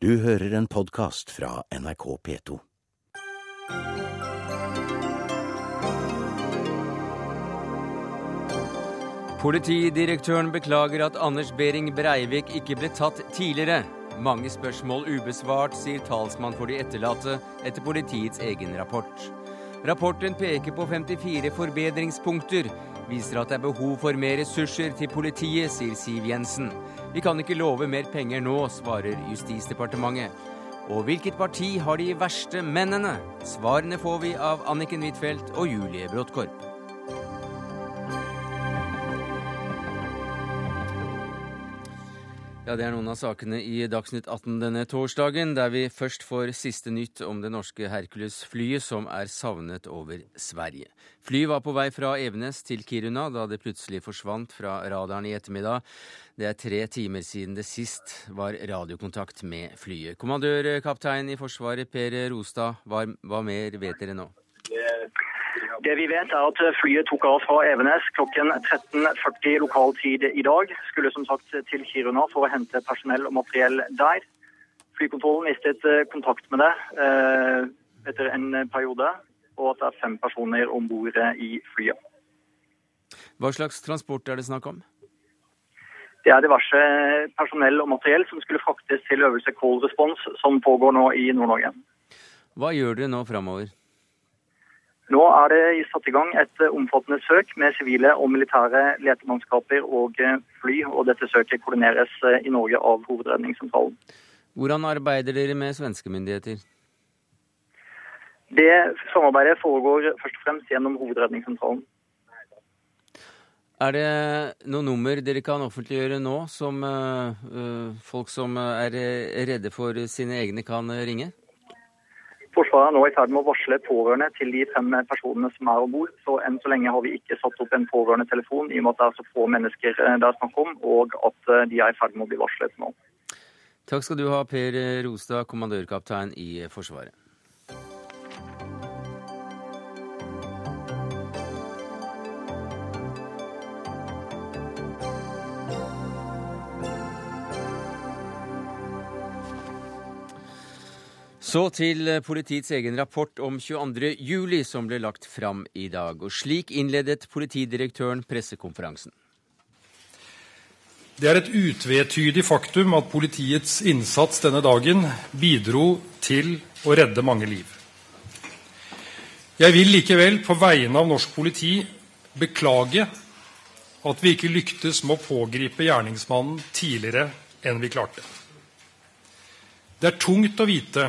Du hører en podkast fra NRK P2. Politidirektøren beklager at Anders Behring Breivik ikke ble tatt tidligere. Mange spørsmål ubesvart, sier talsmann for de etterlatte etter politiets egen rapport. Rapporten peker på 54 forbedringspunkter. Viser at det er behov for mer ressurser til politiet, sier Siv Jensen. Vi kan ikke love mer penger nå, svarer Justisdepartementet. Og hvilket parti har de verste mennene? Svarene får vi av Anniken Huitfeldt og Julie Bråttkorp. Ja, Det er noen av sakene i Dagsnytt 18 denne torsdagen, der vi først får siste nytt om det norske Hercules-flyet som er savnet over Sverige. Flyet var på vei fra Evenes til Kiruna da det plutselig forsvant fra radaren i ettermiddag. Det er tre timer siden det sist var radiokontakt med flyet. Kommandørkaptein i Forsvaret Per Rostad, hva, hva mer vet dere nå? Det vi vet er at Flyet tok av fra Evenes klokken 13.40 lokal tid i dag. Skulle som sagt til Kiruna for å hente personell og materiell der. Flykontrollen mistet eh, kontakt med det eh, etter en periode, og at det er fem personer om bord i flyet. Hva slags transport er det snakk om? Det er diverse personell og materiell som skulle fraktes til øvelse Cold Response, som pågår nå i Nord-Norge. Hva gjør dere nå framover? Nå er det satt i gang et eh, omfattende søk med sivile og militære letemannskaper og eh, fly, og dette søket koordineres eh, i Norge av Hovedredningssentralen. Hvordan arbeider dere med svenske myndigheter? Det samarbeidet foregår først og fremst gjennom Hovedredningssentralen. Er det noe nummer dere kan offentliggjøre nå, som folk som er redde for sine egne kan ringe? Forsvaret er nå i ferd med å varsle pårørende til de fem personene som er om bord. Så enn så lenge har vi ikke satt opp en pårørendetelefon, i og med at det er så få mennesker eh, det er snakk om, og at eh, de er i ferd med å bli varslet nå. Takk skal du ha, Per Rostad, kommandørkaptein i Forsvaret. Så til eh, politiets egen rapport om 22. juli som ble lagt fram i dag. Og slik innledet politidirektøren pressekonferansen. Det er et utvetydig faktum at politiets innsats denne dagen bidro til å redde mange liv. Jeg vil likevel på vegne av norsk politi beklage at vi ikke lyktes med å pågripe gjerningsmannen tidligere enn vi klarte. Det er tungt å vite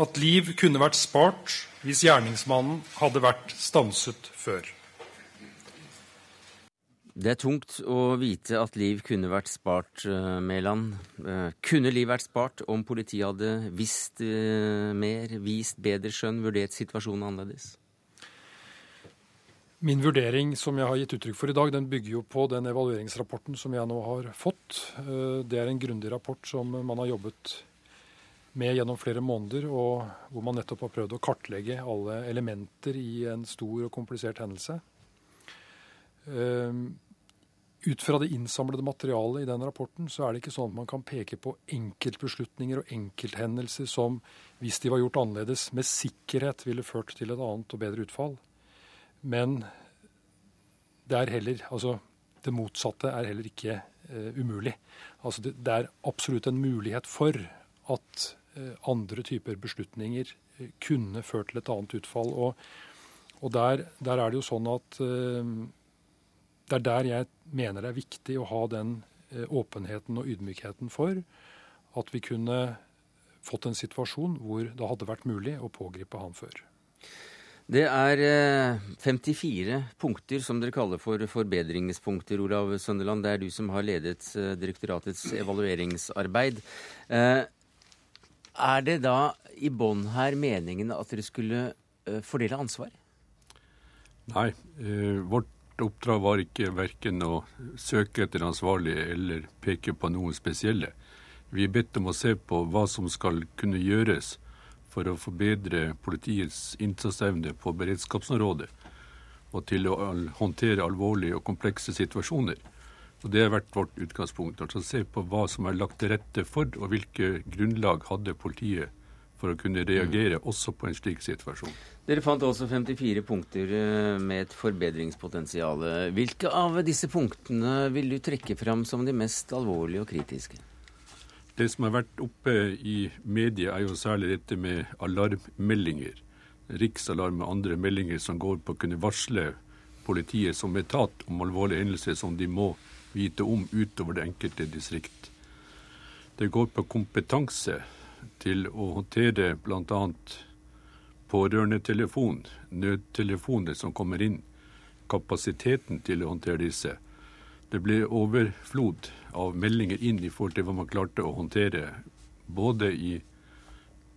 at liv kunne vært spart hvis gjerningsmannen hadde vært stanset før. Det er tungt å vite at liv kunne vært spart, eh, Mæland. Eh, kunne liv vært spart om politiet hadde visst eh, mer, vist bedre skjønn, vurdert situasjonen annerledes? Min vurdering som jeg har gitt uttrykk for i dag, den bygger jo på den evalueringsrapporten som jeg nå har fått. Det er en grundig rapport som man har jobbet med gjennom flere måneder, og hvor man nettopp har prøvd å kartlegge alle elementer i en stor og komplisert hendelse. Ehm, ut fra det innsamlede materialet i den rapporten, så er det ikke sånn at man kan peke på enkeltbeslutninger og enkelthendelser som, hvis de var gjort annerledes, med sikkerhet ville ført til et annet og bedre utfall. Men det er heller Altså, det motsatte er heller ikke uh, umulig. Altså, det, det er absolutt en mulighet for at Eh, andre typer beslutninger eh, kunne ført til et annet utfall. Og, og der, der, er det jo sånn at eh, det er der jeg mener det er viktig å ha den åpenheten og ydmykheten for at vi kunne fått en situasjon hvor det hadde vært mulig å pågripe han før. Det er 54 punkter som dere kaller for forbedringspunkter, Olav Sønderland. Det er du som har ledet direktoratets evalueringsarbeid. Er det da i bånn her meningen at dere skulle uh, fordele ansvar? Nei. Uh, vårt oppdrag var ikke verken å søke etter ansvarlige eller peke på noen spesielle. Vi er bedt om å se på hva som skal kunne gjøres for å forbedre politiets innsatsevne på beredskapsområdet og til å håndtere alvorlige og komplekse situasjoner. Og Det har vært vårt utgangspunkt. altså Se på hva som er lagt til rette for, og hvilke grunnlag hadde politiet for å kunne reagere mm. også på en slik situasjon. Dere fant også 54 punkter eh, med et forbedringspotensial. Hvilke av disse punktene vil du trekke fram som de mest alvorlige og kritiske? Det som har vært oppe i media, er jo særlig dette med alarmmeldinger. Riksalarm og andre meldinger som går på å kunne varsle politiet som etat om alvorlige hendelser som de må vite om utover det enkelte distrikt. Det går på kompetanse til å håndtere bl.a. pårørendetelefon, nødtelefoner som kommer inn, kapasiteten til å håndtere disse. Det ble overflod av meldinger inn i forhold til hva man klarte å håndtere, både i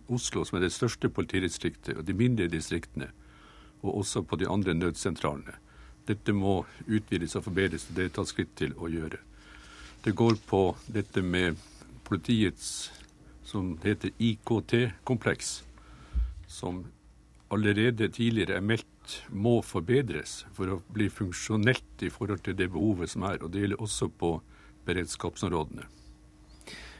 Oslo, som er det største politidistriktet, og de mindre distriktene, og også på de andre nødsentralene. Dette må utvides og forbedres, og det er tatt skritt til å gjøre. Det går på dette med politiets som heter IKT-kompleks, som allerede tidligere er meldt må forbedres for å bli funksjonelt i forhold til det behovet som er. Og det gjelder også på beredskapsområdene.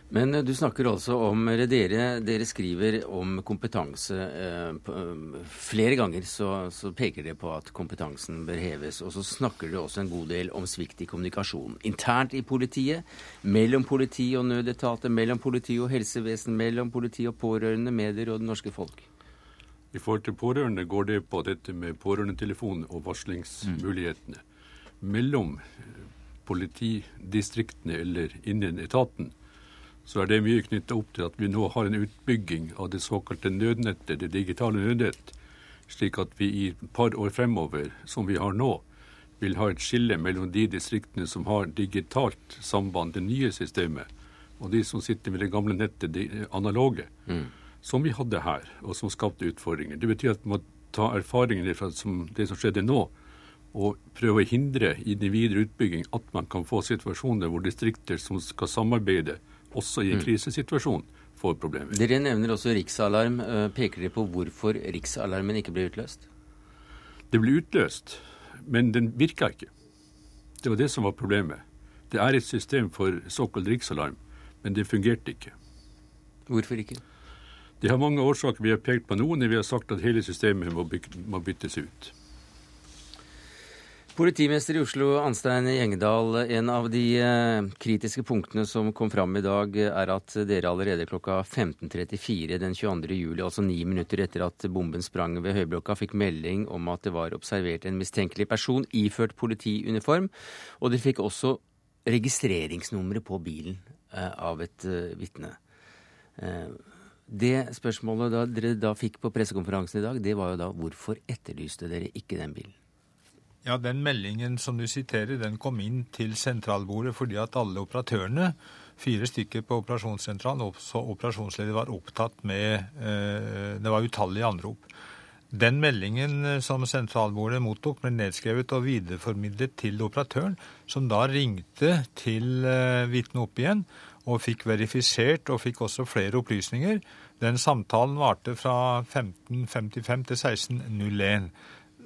Men eh, du snakker altså om dere, dere skriver om kompetanse. Eh, eh, flere ganger så, så, peker dere på at kompetansen bør heves. Og så snakker dere også en god del om svikt i kommunikasjon. Internt i politiet, mellom politi og nødetater, mellom politi og helsevesen, mellom politi og pårørende, medier og det norske folk. I forhold til pårørende går det på dette med pårørendetelefon og varslingsmulighetene. Mm. Mellom politidistriktene eller innen etaten så er det mye knytta opp til at vi nå har en utbygging av det såkalte nødnettet, det digitale nødnett, slik at vi i et par år fremover, som vi har nå, vil ha et skille mellom de distriktene som har digitalt samband, det nye systemet, og de som sitter med det gamle nettet, det analoge, mm. som vi hadde her, og som skapte utfordringer. Det betyr at vi må ta erfaringene fra det som skjedde nå, og prøve å hindre i den videre utbygging at man kan få situasjoner hvor distrikter som skal samarbeide, også i en mm. krisesituasjon, får problemer. Dere nevner også riksalarm. Eh, peker dere på hvorfor riksalarmen ikke ble utløst? Det ble utløst, men den virka ikke. Det var det som var problemet. Det er et system for såkalt riksalarm, men det fungerte ikke. Hvorfor ikke? Det har mange årsaker. Vi har pekt på noen. Vi har sagt at hele systemet må byttes ut. Politimester i Oslo, Anstein Gjengedal. En av de eh, kritiske punktene som kom fram i dag, er at dere allerede klokka 15.34 den 22. juli, altså ni minutter etter at bomben sprang ved Høyblokka, fikk melding om at det var observert en mistenkelig person iført politiuniform. Og dere fikk også registreringsnummeret på bilen eh, av et vitne. Det spørsmålet dere da fikk på pressekonferansen i dag, det var jo da hvorfor etterlyste dere ikke den bilen? Ja, Den meldingen som du siterer, den kom inn til sentralbordet fordi at alle operatørene, fire stykker på operasjonssentralen, også operasjonsleder, var opptatt med eh, Det var utallige anrop. Den meldingen eh, som sentralbordet mottok, ble nedskrevet og videreformidlet til operatøren, som da ringte til eh, vitnet opp igjen og fikk verifisert og fikk også flere opplysninger. Den samtalen varte fra 15.55 til 16.01.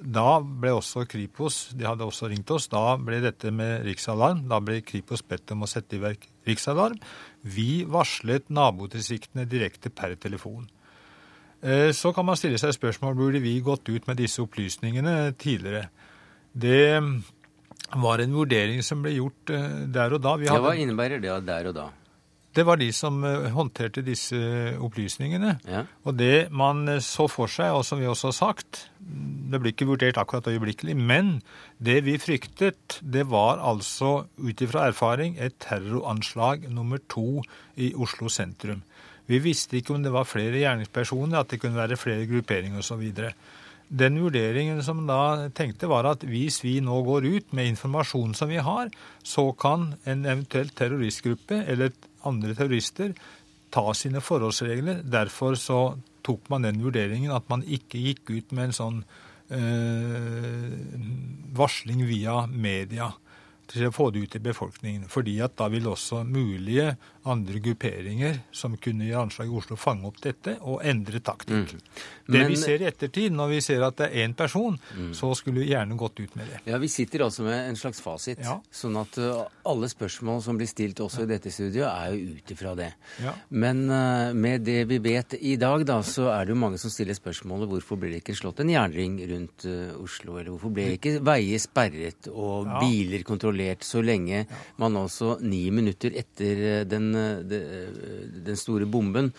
Da ble også Kripos de hadde også ringt oss, da ble dette med riksalarm. Da ble Kripos bedt om å sette i verk riksalarm. Vi varslet nabodistriktene direkte per telefon. Eh, så kan man stille seg spørsmål burde vi gått ut med disse opplysningene tidligere. Det var en vurdering som ble gjort eh, der og da. Hadde... Ja, Hva innebærer det der og da? Det var de som eh, håndterte disse opplysningene. Ja. Og det man eh, så for seg, og som vi også har sagt Det ble ikke vurdert akkurat øyeblikkelig, men det vi fryktet, det var altså ut ifra erfaring et terroranslag nummer to i Oslo sentrum. Vi visste ikke om det var flere gjerningspersoner, at det kunne være flere grupperinger osv. Den vurderingen som da tenkte, var at hvis vi nå går ut med informasjon som vi har, så kan en eventuell terroristgruppe eller andre terrorister ta sine forholdsregler. Derfor så tok man den vurderingen at man ikke gikk ut med en sånn eh, varsling via media. Til å få det ut i befolkningen. fordi at da vil også mulige andre grupperinger som kunne gjøre anslag i Oslo, fange opp dette og endre taktikk. Mm. Det vi ser i ettertid, når vi ser at det er én person, mm. så skulle vi gjerne gått ut med det. Ja, Vi sitter altså med en slags fasit. Ja. Sånn at uh, alle spørsmål som blir stilt også i dette studioet, er jo ut ifra det. Ja. Men uh, med det vi vet i dag, da, så er det jo mange som stiller spørsmålet hvorfor ble det ikke slått en jernring rundt uh, Oslo? Eller hvorfor ble ikke veier sperret og ja. biler kontrollert så lenge man altså ni minutter etter den den store bomben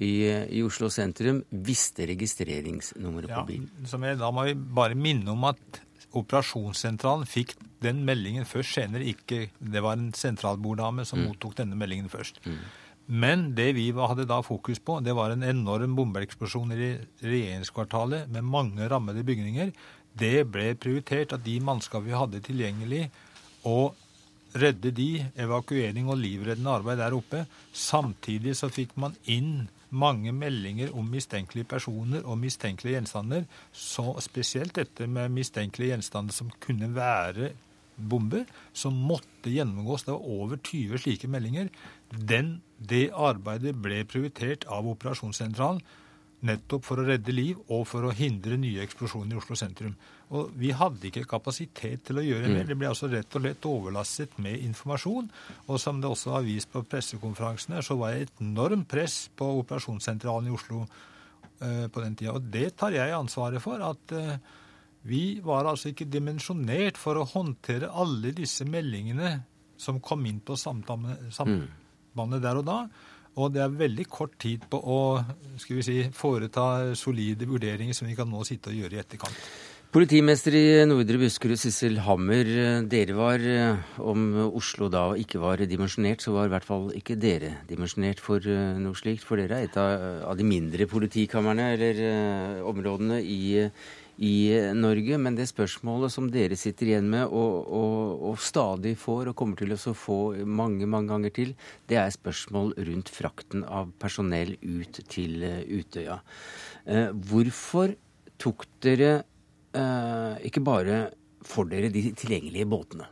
i, i, Oslo sentrum visste registreringsnummeret ja, på bilen. Jeg, da må vi bare minne om at operasjonssentralen fikk den meldingen først. Senere ikke Det var en sentralborddame som mm. mottok denne meldingen først. Mm. Men det vi hadde da fokus på, det var en enorm bombeeksplosjon i regjeringskvartalet med mange rammede bygninger. Det ble prioritert at de mannskap vi hadde tilgjengelig, og redde de, evakuering og livreddende arbeid der oppe. Samtidig så fikk man inn mange meldinger om mistenkelige personer og mistenkelige gjenstander. Så spesielt dette med mistenkelige gjenstander som kunne være bomber, som måtte gjennomgås. Det var over 20 slike meldinger. Den, det arbeidet ble prioritert av operasjonssentralen nettopp for å redde liv og for å hindre nye eksplosjoner i Oslo sentrum. Og Vi hadde ikke kapasitet til å gjøre mer. Mm. Det ble altså rett og slett overlastet med informasjon. Og som det også var vist på pressekonferansene, så var det et enormt press på operasjonssentralen i Oslo uh, på den tida. Og det tar jeg ansvaret for. at uh, vi var altså ikke dimensjonert for å håndtere alle disse meldingene som kom inn på sambandet mm. der og da. Og det er veldig kort tid på å skal vi si, foreta solide vurderinger som vi kan nå sitte og gjøre i etterkant. Politimester i Nordre Buskerud, Sissel Hammer. Dere var, om Oslo da ikke var dimensjonert, så var i hvert fall ikke dere dimensjonert for eh, noe slikt. For dere er et av de mindre politikamrene eller eh, områdene i i Norge. Men det spørsmålet som dere sitter igjen med og, og, og stadig får, og kommer til å få mange mange ganger til, det er spørsmål rundt frakten av personell ut til uh, Utøya. Uh, hvorfor tok dere uh, ikke bare for dere de tilgjengelige båtene?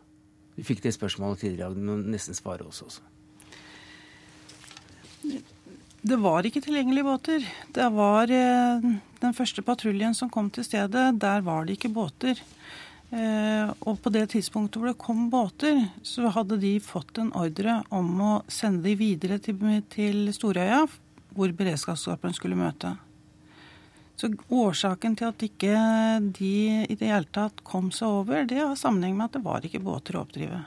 Vi fikk det spørsmålet tidligere, men nesten svare oss også. Det var ikke tilgjengelige båter. Det var eh, den første patruljen som kom til stedet. Der var det ikke båter. Eh, og på det tidspunktet hvor det kom båter, så hadde de fått en ordre om å sende de videre til, til Storøya, hvor beredskapsskaperen skulle møte. Så årsaken til at ikke de i det hele tatt kom seg over, det har sammenheng med at det var ikke båter å oppdrive.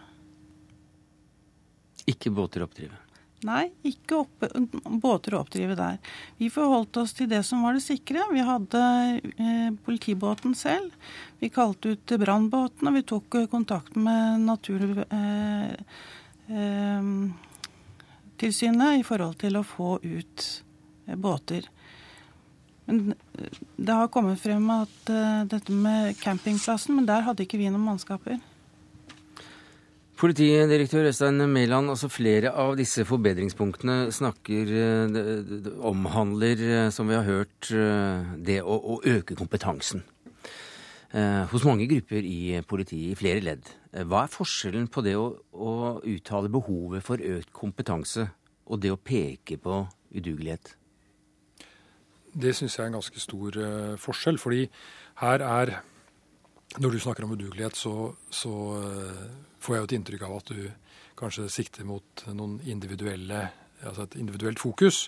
Ikke båter å oppdrive? Nei, ikke opp, båter å oppdrive der. Vi forholdt oss til det som var det sikre. Vi hadde eh, politibåten selv. Vi kalte ut brannbåten, og vi tok eh, kontakt med Naturtilsynet eh, eh, i forhold til å få ut eh, båter. Men eh, det har kommet frem at dette med campingplassen, men der hadde ikke vi noen mannskaper. Politidirektør Øystein Mæland, altså flere av disse forbedringspunktene snakker, eh, omhandler, eh, som vi har hørt, eh, det å, å øke kompetansen. Hos mange grupper i politiet, i flere ledd. Hva er forskjellen på det å, å uttale behovet for økt kompetanse og det å peke på udugelighet? Det syns jeg er en ganske stor forskjell. Fordi her er Når du snakker om udugelighet, så, så får jeg jo et inntrykk av at du kanskje sikter mot noen individuelle, altså et individuelt fokus.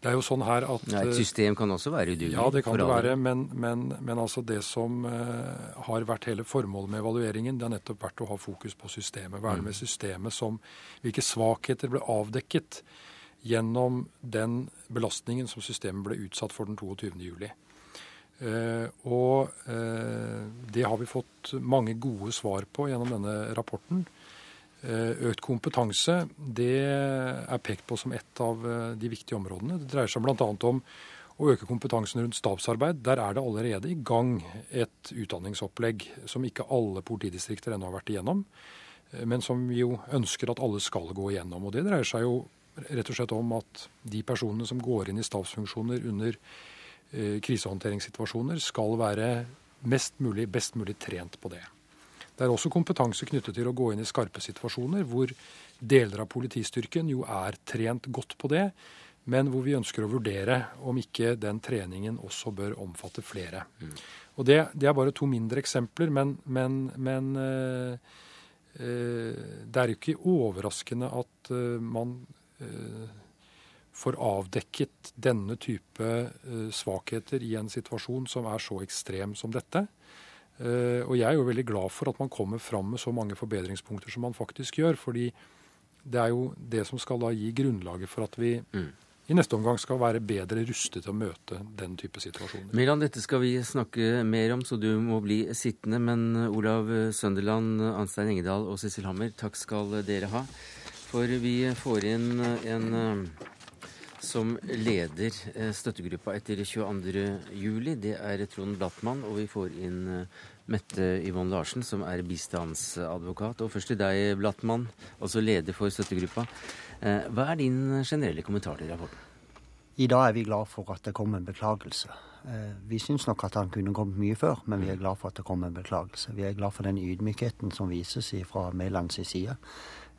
Det er jo sånn her at ja, Et system kan også være udugelig? Ja, det kan det være. Men, men, men, altså det som uh, har vært hele formålet med evalueringen, det har nettopp vært å ha fokus på systemet. Være med mm. systemet som Hvilke svakheter ble avdekket gjennom den belastningen som systemet ble utsatt for den 22. juli. Eh, og eh, det har vi fått mange gode svar på gjennom denne rapporten. Eh, økt kompetanse det er pekt på som et av de viktige områdene. Det dreier seg bl.a. om å øke kompetansen rundt stabsarbeid. Der er det allerede i gang et utdanningsopplegg som ikke alle politidistrikter ennå har vært igjennom, men som vi jo ønsker at alle skal gå igjennom. Og Det dreier seg jo rett og slett om at de personene som går inn i stabsfunksjoner under krisehåndteringssituasjoner skal være mest mulig, best mulig trent på det. Det er også kompetanse knyttet til å gå inn i skarpe situasjoner, hvor deler av politistyrken jo er trent godt på det, men hvor vi ønsker å vurdere om ikke den treningen også bør omfatte flere. Mm. Og det, det, er bare to mindre eksempler, men, men, men øh, øh, det er jo ikke overraskende at øh, man får avdekket denne type svakheter i en situasjon som er så ekstrem som dette. Og jeg er jo veldig glad for at man kommer fram med så mange forbedringspunkter som man faktisk gjør. fordi det er jo det som skal da gi grunnlaget for at vi mm i neste omgang skal være bedre rustet til å møte den type situasjoner. Milan, dette skal vi snakke mer om, så du må bli sittende. Men eh, Olav Sønderland, Anstein Engedal og Cecil Hammer, takk skal dere ha. For vi får inn en eh, som leder eh, støttegruppa etter 22.07. Det er Trond Blattmann, og vi får inn Mette Yvonne Larsen, som er bistandsadvokat. Og først til deg, Blattmann, altså leder for støttegruppa. Eh, hva er din generelle kommentar til rapporten? I dag er vi glad for at det kom en beklagelse. Eh, vi syns nok at han kunne kommet mye før, men vi er glad for at det kom en beklagelse. Vi er glad for den ydmykheten som vises fra Mælands side.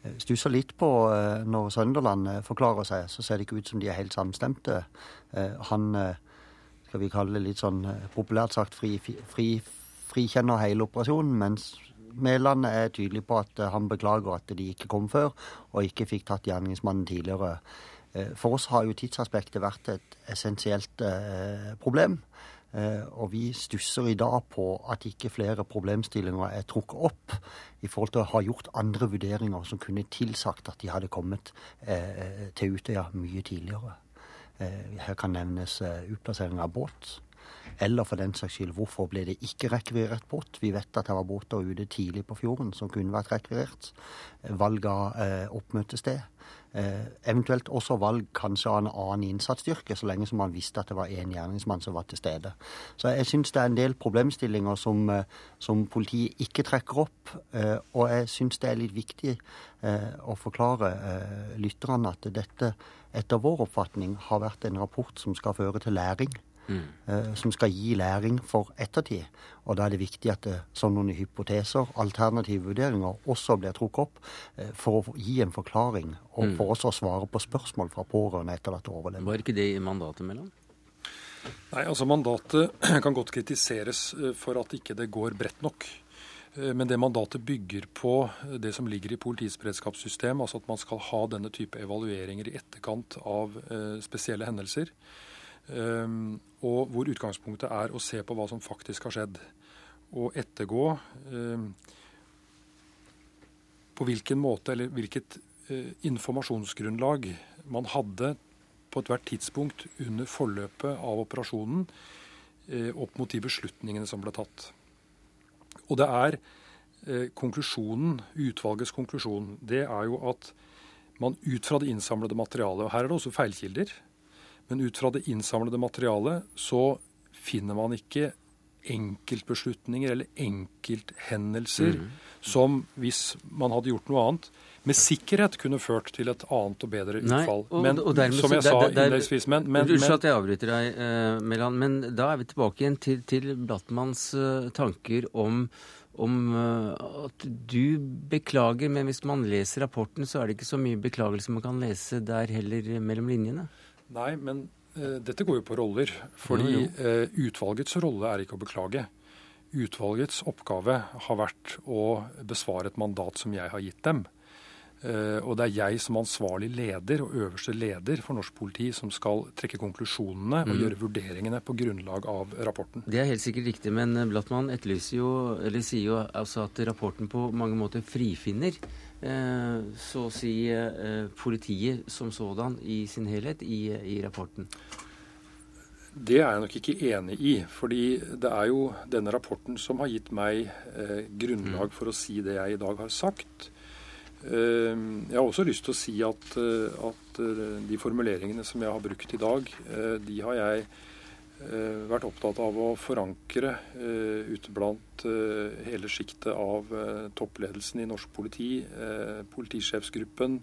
Eh, stusser litt på når Sønderland forklarer seg, så ser det ikke ut som de er helt samstemte. Han, skal vi kalle det litt sånn populært sagt, fri, fri, frikjenner hele operasjonen, mens Mæland er tydelig på at han beklager at de ikke kom før, og ikke fikk tatt gjerningsmannen tidligere. Eh, for oss har jo tidsaspektet vært et essensielt eh, problem. Eh, og vi stusser i dag på at ikke flere problemstillinger er trukket opp i forhold til å ha gjort andre vurderinger som kunne tilsagt at de hadde kommet til Utøya mye tidligere. Her kan nevnes utplassering av båt eller for den saks skyld, hvorfor ble det ikke rekvirert båt? Vi vet at det var båter ute tidlig på fjorden som kunne vært rekvirert. Valg av eh, oppmøtested. Eh, eventuelt også valg kanskje av en annen innsatsstyrke, så lenge som man visste at det var én gjerningsmann som var til stede. Så jeg syns det er en del problemstillinger som, eh, som politiet ikke trekker opp. Eh, og jeg syns det er litt viktig eh, å forklare eh, lytterne at dette etter vår oppfatning har vært en rapport som skal føre til læring. Mm. som skal gi læring for ettertid. Og da er det viktig at eh, sånne hypoteser, alternative vurderinger, også blir trukket opp eh, for å gi en forklaring, og mm. for også å svare på spørsmål fra pårørende etter dette overlevende. Var ikke det i mandatet mellom? Nei, altså Mandatet kan godt kritiseres for at ikke det går bredt nok. Men det mandatet bygger på det som ligger i politiets beredskapssystem, altså at man skal ha denne type evalueringer i etterkant av spesielle hendelser. Ehm, og hvor utgangspunktet er å se på hva som faktisk har skjedd. Og ettergå ehm, på hvilken måte eller hvilket eh, informasjonsgrunnlag man hadde på ethvert tidspunkt under forløpet av operasjonen eh, opp mot de beslutningene som ble tatt. Og det er eh, konklusjonen, utvalgets konklusjon, det er jo at man ut fra det innsamlede materialet Og her er det også feilkilder. Men ut fra det innsamlede materialet så finner man ikke enkeltbeslutninger eller enkelthendelser mm. som, hvis man hadde gjort noe annet, med sikkerhet kunne ført til et annet og bedre utfall. Nei, og, men og dermed, som jeg sa innledningsvis men, men, Unnskyld at jeg avbryter deg, eh, Melan, men da er vi tilbake igjen til, til Blattmanns uh, tanker om, om uh, at du beklager, men hvis man leser rapporten, så er det ikke så mye beklagelse man kan lese der heller mellom linjene? Nei, men uh, dette går jo på roller. Fordi uh, utvalgets rolle er ikke å beklage. Utvalgets oppgave har vært å besvare et mandat som jeg har gitt dem. Uh, og det er jeg som ansvarlig leder og øverste leder for norsk politi som skal trekke konklusjonene og mm. gjøre vurderingene på grunnlag av rapporten. Det er helt sikkert riktig, men Blattmann etterlyser jo, eller sier jo altså at rapporten på mange måter frifinner så å si eh, politiet som sådan i sin helhet i, i rapporten? Det er jeg nok ikke enig i. fordi det er jo denne rapporten som har gitt meg eh, grunnlag mm. for å si det jeg i dag har sagt. Eh, jeg har også lyst til å si at, eh, at de formuleringene som jeg har brukt i dag, de har jeg Eh, vært opptatt av å forankre uh, ute blant uh, hele sjiktet av toppledelsen i norsk politi, politisjefsgruppen,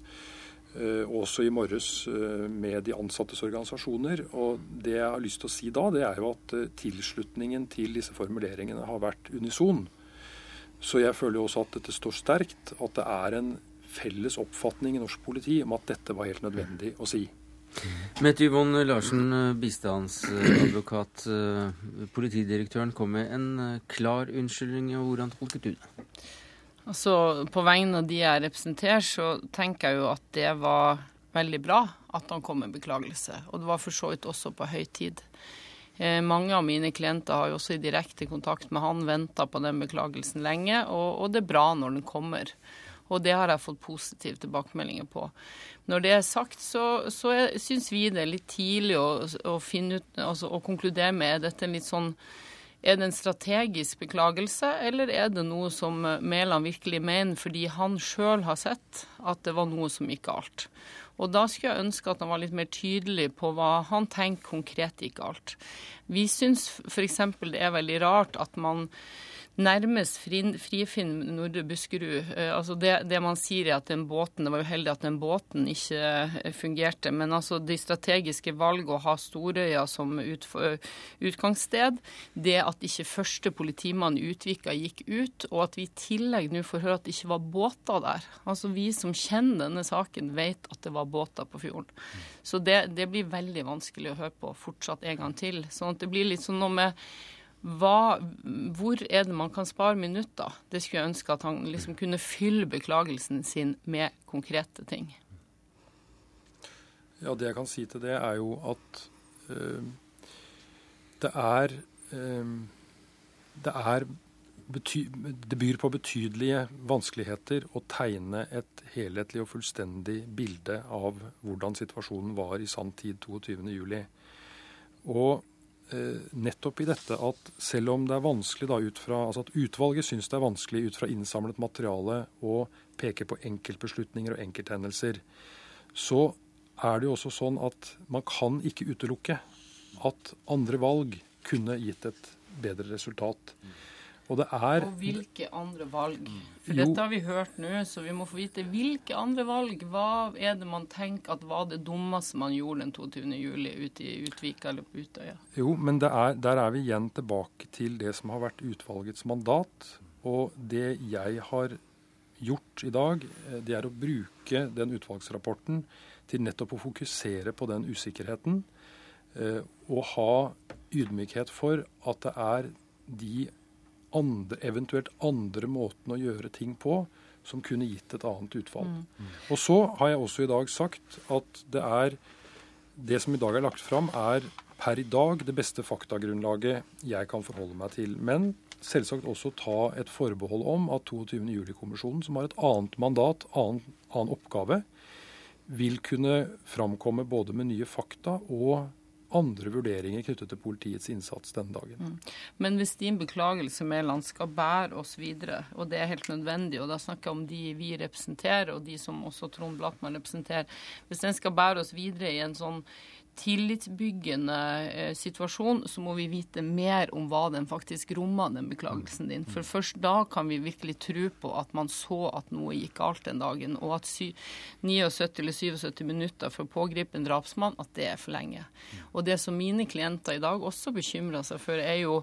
også i morges med de ansattes organisasjoner. Og det jeg har lyst til å si da, det er jo at tilslutningen til disse formuleringene har vært unison. Så jeg føler jo også at dette står sterkt, at det er en felles oppfatning i norsk politi om at dette var helt nødvendig å si. Mette Yvonne Larsen, bistandsadvokat. Politidirektøren kom med en klar unnskyldning. og Hvordan tolket du det? Altså, På vegne av de jeg representerer, så tenker jeg jo at det var veldig bra at han kom med beklagelse. Og det var for så vidt også på høy tid. Eh, mange av mine klienter har jo også i direkte kontakt med han venta på den beklagelsen lenge, og, og, det er bra når den kommer. Og det har jeg fått positive tilbakemeldinger på. Når det er sagt, så, så syns vi det er litt tidlig å, å, ut, altså, å konkludere med dette litt sånn er det en strategisk beklagelse, eller er det noe som Mæland virkelig mener fordi han sjøl har sett at det var noe som gikk galt? Og da skulle jeg ønske at han var litt mer tydelig på hva han tenker konkret gikk galt. Vi syns f.eks. det er veldig rart at man nærmest frifinn Nordre Buskerud. Eh, altså det, det, man sier er at den båten, Det var jo heldig at den båten ikke eh, fungerte. Men altså de strategiske valg å ha Storøya som ut, utgangssted, det at ikke første politimann i Utvika gikk ut, og at vi i tillegg nå får høre at det ikke var båter der. Altså Vi som kjenner denne saken, vet at det var båter på fjorden. Så det, det blir veldig vanskelig å høre på fortsatt en gang til. Sånn at det blir litt sånn noe med hva, hvor er det man kan spare minutter? Det skulle jeg ønske at han liksom kunne fylle beklagelsen sin med konkrete ting. Ja, Det jeg kan si til det, er jo at øh, det er øh, det er det byr på betydelige vanskeligheter å tegne et helhetlig og fullstendig bilde av hvordan situasjonen var i sann tid 22.07. Og nettopp i dette at selv om det er vanskelig da ut fra, altså at utvalget syns det er vanskelig ut fra innsamlet materiale å peke på enkeltbeslutninger og enkelthendelser, så er det jo også sånn at man kan ikke utelukke at andre valg kunne gitt et bedre resultat. Og, det er, og hvilke andre valg? For jo, dette har vi hørt nå, så vi må få vite hvilke andre valg. Hva er det man tenker at var det dummeste man gjorde den 22. juli ute i Utvika eller på Utøya? Jo, men er, der er vi igjen tilbake til det som har vært utvalgets mandat. Og det jeg har gjort i dag, eh, det er å bruke den utvalgsrapporten til nettopp å fokusere på den usikkerheten. Eh, og ha ydmykhet for at det er de andre, eventuelt andre måten å gjøre ting på som kunne gitt et annet utfall. Mm. Og så har jeg også i dag sagt at det er det som i dag er lagt fram, er per i dag det beste faktagrunnlaget jeg kan forholde meg til. Men selvsagt også ta et forbehold om at 22. juli-kommisjonen, som har et annet mandat, annen, annen oppgave, vil kunne framkomme både med nye fakta og andre vurderinger knyttet til politiets innsats denne dagen. Mm. Men hvis din beklagelse Mæland skal bære oss videre, og det er helt nødvendig, og da snakker jeg om de vi representerer, og de som også Trond Blattmann representerer, hvis den skal bære oss videre i en sånn tillitsbyggende eh, situasjon, så må vi vite mer om hva den faktisk rommer, den beklagelsen din. For først da kan vi virkelig tro på at man så at noe gikk galt den dagen, og at 79 eller 77 minutter for å pågripe en drapsmann, at det er for lenge. Og det som mine klienter i dag også bekymrer seg for, er jo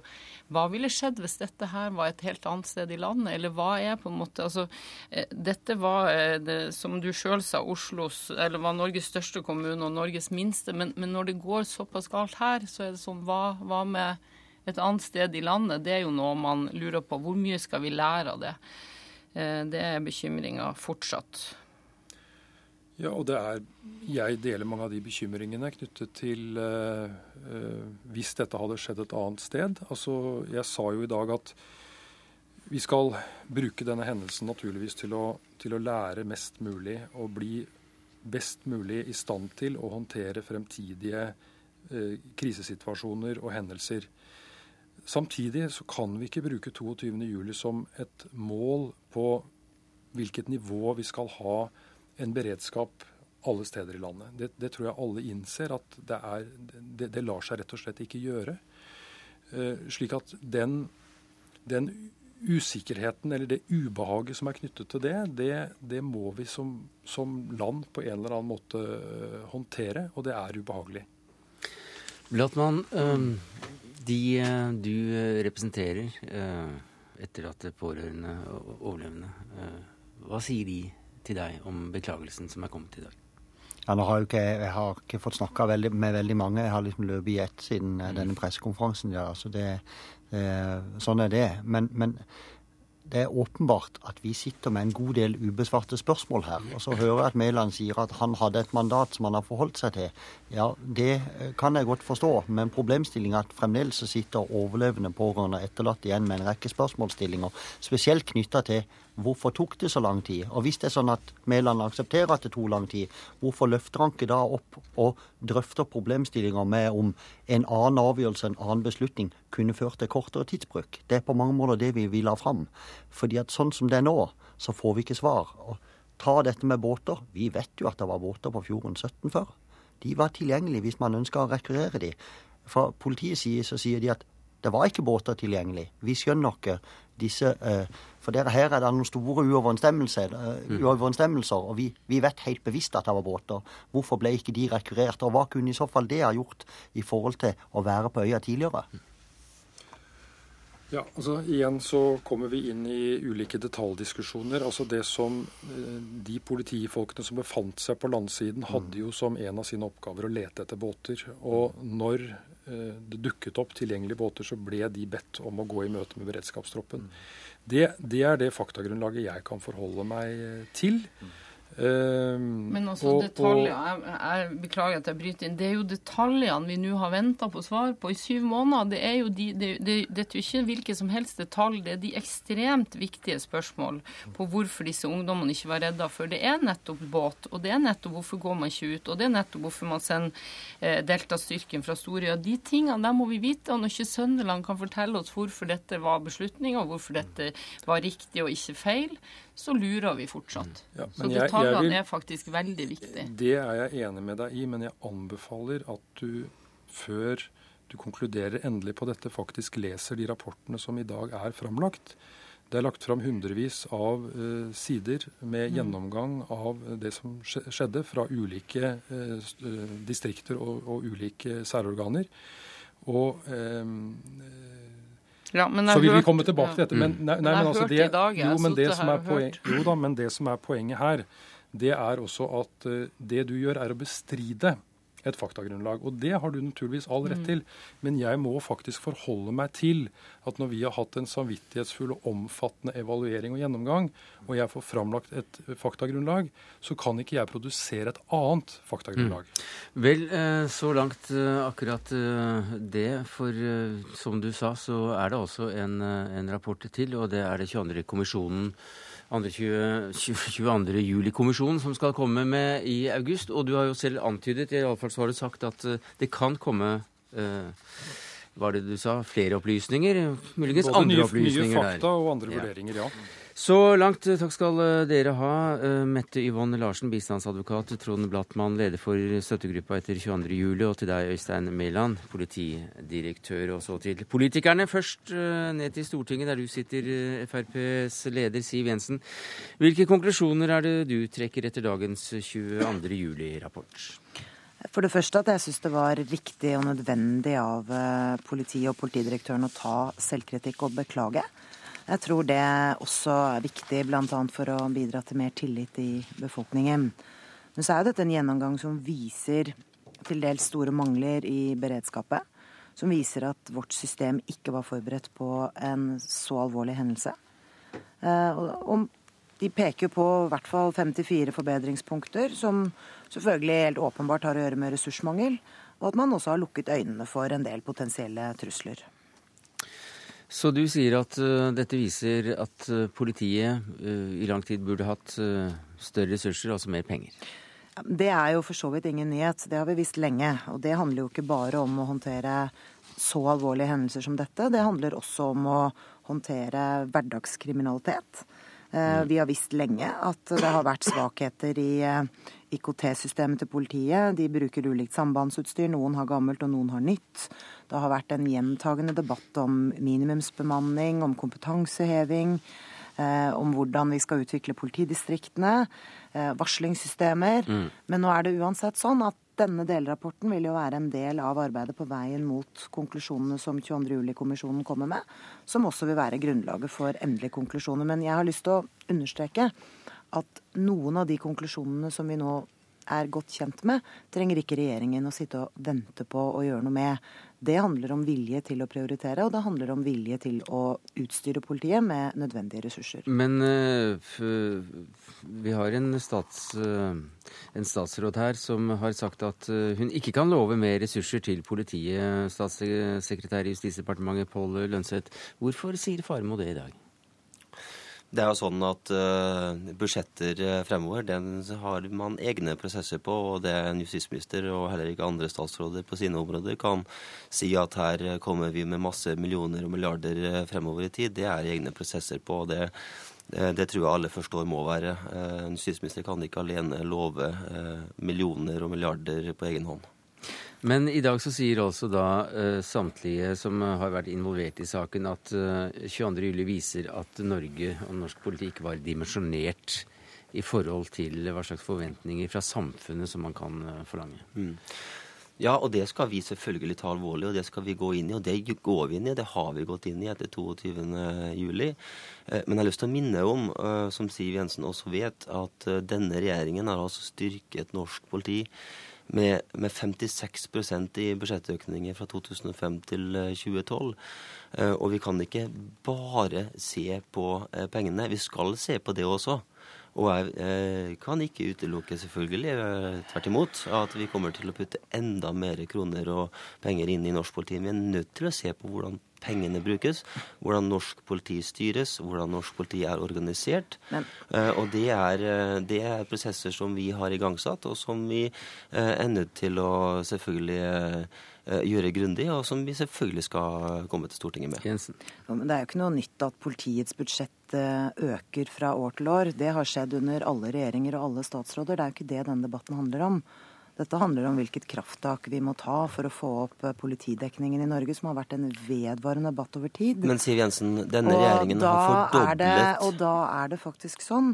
hva ville skjedd hvis dette her var et helt annet sted i landet, eller hva er på en måte Altså, eh, dette var, eh, det, som du sjøl sa, Oslos, eller var Norges største kommune og Norges minste. men, men men når det går såpass galt her, så er det sånn hva, hva, med et annet sted i landet? Det er jo noe man lurer på. Hvor mye skal vi lære av det? Eh, det er bekymringa fortsatt. Ja, og det er Jeg deler mange av de bekymringene knyttet til uh, uh, hvis dette hadde skjedd et annet sted. Altså, Jeg sa jo i dag at vi skal bruke denne hendelsen naturligvis til å, til å lære mest mulig og bli best mulig i stand til å håndtere fremtidige eh, krisesituasjoner og hendelser. Samtidig så kan vi ikke bruke 22.07 som et mål på hvilket nivå vi skal ha en beredskap alle steder i landet. Det, det tror jeg alle innser at det, er, det, det, lar seg rett og slett ikke gjøre. Eh, slik at den, den usikkerheten eller det ubehaget som er knyttet til det, det, det må vi som, som, land på en eller annen måte uh, håndtere, og det er ubehagelig. Blattmann, um, de uh, du representerer, uh, etterlatte, pårørende og overlevende. Hva sier de til deg om beklagelsen som er kommet i dag? Ja, nå har jeg, ikke, jeg har ikke fått snakka med veldig mange. Jeg har liksom løpet i ett siden mm. denne pressekonferansen. Ja. Altså det, sånn er det. Men, men det er åpenbart at vi sitter med en god del ubesvarte spørsmål her. Og så hører jeg at Mæland sier at han hadde et mandat som han har forholdt seg til. Ja, det eh, kan jeg godt forstå, men problemstillinga at fremdeles sitter overlevende pårørende etterlatt igjen med en rekke spørsmålsstillinger, spesielt knytta til Hvorfor tok det så lang tid? Og hvis det er sånn at Mæland aksepterer at det tok lang tid, hvorfor løfter han ikke da opp og drøfter problemstillinger med om en annen avgjørelse, en annen beslutning, kunne ført til kortere tidsbruk? Det er på mange måter det vi vil ha fram. Fordi at sånn som det er nå, så får vi ikke svar. Og ta dette med båter. Vi vet jo at det var båter på fjorden 17 før. De var tilgjengelige hvis man ønska å rekvirere de. Fra politiets side så sier de at det var ikke båter tilgjengelig. Vi skjønner ikke disse eh, For der, her er det noen store uoverensstemmelser, eh, mm. uoverensstemmelser og vi, vi, vet helt bevisst at det var båter. Hvorfor ble ikke de rekvirert? Og hva kunne i så fall det ha gjort i forhold til å være på øya tidligere? Ja, altså Igjen så kommer vi inn i ulike detaljdiskusjoner. Altså det som eh, De politifolkene som befant seg på landsiden, hadde jo som en av sine oppgaver å lete etter båter. Og når Eh, det dukket opp tilgjengelige båter, så ble de bedt om å gå i møte med beredskapstroppen. Det, det er det faktagrunnlaget jeg kan forholde meg til. Um, Men og, detaljer. Jeg, jeg, beklager at jeg bryter inn. Det er jo detaljene vi nå har venta på svar på i syv måneder. Det er jo de, det, det, det er ikke hvilke som helst detalj. Det er de ekstremt viktige spørsmål på hvorfor disse ungdommene ikke var redda før. Det er nettopp båt, og det er nettopp hvorfor går man ikke ut, og det er nettopp hvorfor man sender eh, Delta-styrken fra Storøya. De tingene der må vi vite. Og når ikke Sønderland kan fortelle oss hvorfor dette var beslutninga, og hvorfor dette var riktig og ikke feil, så lurer vi fortsatt. Ja, så detaljene er faktisk veldig viktige. Det er jeg enig med deg i, men jeg anbefaler at du før du konkluderer endelig på dette, faktisk leser de rapportene som i dag er framlagt. Det er lagt fram hundrevis av uh, sider med mm. gjennomgang av det som skjedde fra ulike uh, distrikter og, og, ulike særorganer. Og uh, ja, så vil vi komme tilbake til dette. Men, nei, nei, men altså det, jo, men det som er poeng, jo da, men det som er poenget her, det er også at uh, det du gjør, er å bestride et faktagrunnlag. Og det har du naturligvis all rett mm. til. Men jeg må faktisk forholde meg til at når vi har hatt en samvittighetsfull og omfattende evaluering og gjennomgang, og jeg får framlagt et faktagrunnlag, så kan ikke jeg produsere et annet faktagrunnlag. Mm. Vel, eh, så langt eh, akkurat eh, det. For som du sa, så er det også en, en rapport til, og det er det 22. kommisjonen 22. juli-kommisjonen som skal komme med i august. Og du har jo selv antydet, i alle fall så har du sagt, at eh, det kan komme eh, hva er det du sa, flere opplysninger? Muligens Både andre nye, opplysninger der. Nye fakta og andre ja. vurderinger, ja. Så langt takk skal eh, dere ha. Eh, Mette Yvonne Larsen, bistandsadvokat. Trond Blattmann, leder for støttegruppa etter 22.07. Og til deg, Øystein Mæland, politidirektør. Og så til politikerne. Først eh, ned til Stortinget, der du sitter, FrPs leder Siv Jensen. Hvilke konklusjoner er det du trekker etter dagens 22.07-rapport? For det første at jeg syns det var riktig og nødvendig av politiet og politidirektøren å ta selvkritikk og beklage. Jeg tror det også er viktig bl.a. for å bidra til mer tillit i befolkningen. Men så er jo dette en gjennomgang som viser til dels store mangler i beredskapet. Som viser at vårt system ikke var forberedt på en så alvorlig hendelse. Eh, og de peker på i hvert fall 54 forbedringspunkter, som selvfølgelig helt åpenbart har å gjøre med ressursmangel, og at man også har lukket øynene for en del potensielle trusler. Så du sier at uh, dette viser at uh, politiet uh, i lang tid burde hatt større ressurser, altså mer penger? Det er jo for så vidt ingen nyhet. Det har vi visst lenge. Og det handler jo ikke bare om å håndtere så alvorlige hendelser som dette. Det handler også om å håndtere hverdagskriminalitet. Mm. Vi har visst lenge at det har vært svakheter i IKT-systemet til politiet. De bruker ulikt sambandsutstyr. Noen har gammelt, og noen har nytt. Det har vært en gjentagende debatt om minimumsbemanning, om kompetanseheving. Eh, om hvordan vi skal utvikle politidistriktene, eh, varslingssystemer. Mm. Men nå er det uansett sånn at denne delrapporten vil jo være en del av arbeidet på veien mot konklusjonene som 22. juli-kommisjonen kommer med, som også vil være grunnlaget for endelige konklusjoner. Men jeg har lyst til å understreke at noen av de konklusjonene som vi nå er godt kjent med, trenger ikke regjeringen å sitte og vente på å gjøre noe med. Det handler om vilje til å prioritere, og det handler om vilje til å utstyre politiet med nødvendige ressurser. Men uh, vi har en, stats, uh, en, statsråd her som har sagt at uh, hun ikke kan love mer ressurser til politiet. Statssekretær i Justisdepartementet Pål Lønseth. Hvorfor sier Faremo det i dag? Det er jo sånn at uh, budsjetter eh, fremover den har man egne prosesser på, og det er en justisminister og heller ikke andre statsråder på sine områder kan si at her kommer vi med masse millioner og milliarder eh, fremover i tid. Det er egne prosesser på. og det det tror jeg alle forstår må være. En justisminister kan ikke alene love millioner og milliarder på egen hånd. Men i dag så sier altså da uh, samtlige som har vært involvert i saken, at uh, eh, 22.07. viser at Norge og norsk politikk var dimensjonert i forhold til hva slags forventninger fra samfunnet som man kan uh, forlange. Mm. Ja, og det skal vi selvfølgelig ta alvorlig, og det skal vi gå inn i. Og det går vi inn i, det har vi gått inn i etter 22.07. Men jeg har lyst til å minne om, som Siv Jensen også vet, at denne regjeringen har altså styrket norsk politi med, med 56% i budsjettøkninger fra 2005 til 2012. Eh, og vi kan ikke bare se på eh, pengene. Vi skal se på det også. Og jeg eh, kan ikke utelukke, selvfølgelig, tvert imot, at vi kommer til å putte enda mer kroner og penger inn i norsk politi. Vi er nødt til å se på hvordan pengene brukes, hvordan norsk politi styres, hvordan norsk politi er organisert. Men... Uh, og det er, eh, det er, prosesser som vi har igangsatt, og som vi uh, er nødt til å selvfølgelig uh, gjøre grundig, og som vi selvfølgelig skal komme til Stortinget med. Jensen. Ja, men det er jo ikke noe nytt at politiets budsjett øker fra år til år. Det har skjedd under alle regjeringer og alle statsråder. Det er jo ikke det denne debatten handler om. Dette handler om hvilket krafttak vi må ta for å få opp eh, politidekningen i Norge, som har vært en vedvarende debatt over tid. Men Siv Jensen, denne og regjeringen har fordoblet det, Og da er det faktisk sånn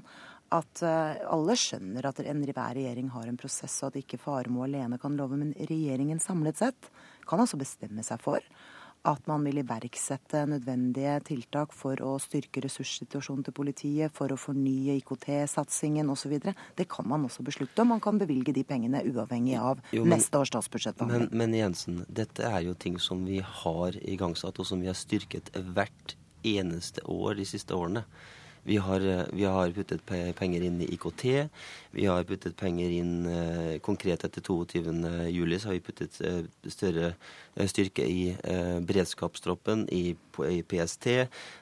at uh, alle skjønner at enhver regjering har en prosess, og at ikke Faremo alene kan love. Men regjeringen samlet sett kan altså bestemme seg for at man vil iverksette nødvendige tiltak for å styrke ressurssituasjonen til politiet, for å fornye IKT-satsingen osv. Det kan man også beslutte, og man kan bevilge de pengene uavhengig av jo, men, neste års statsbudsjett. Men, men Jensen, dette er jo ting som vi har igangsatt, og som vi har styrket hvert eneste år de siste årene. Vi har, vi har, puttet penger inn i IKT. Vi har puttet penger inn eh, konkret etter 22.07. Så har vi puttet eh, større Eh, styrke i beredskapstroppen, i, i, PST.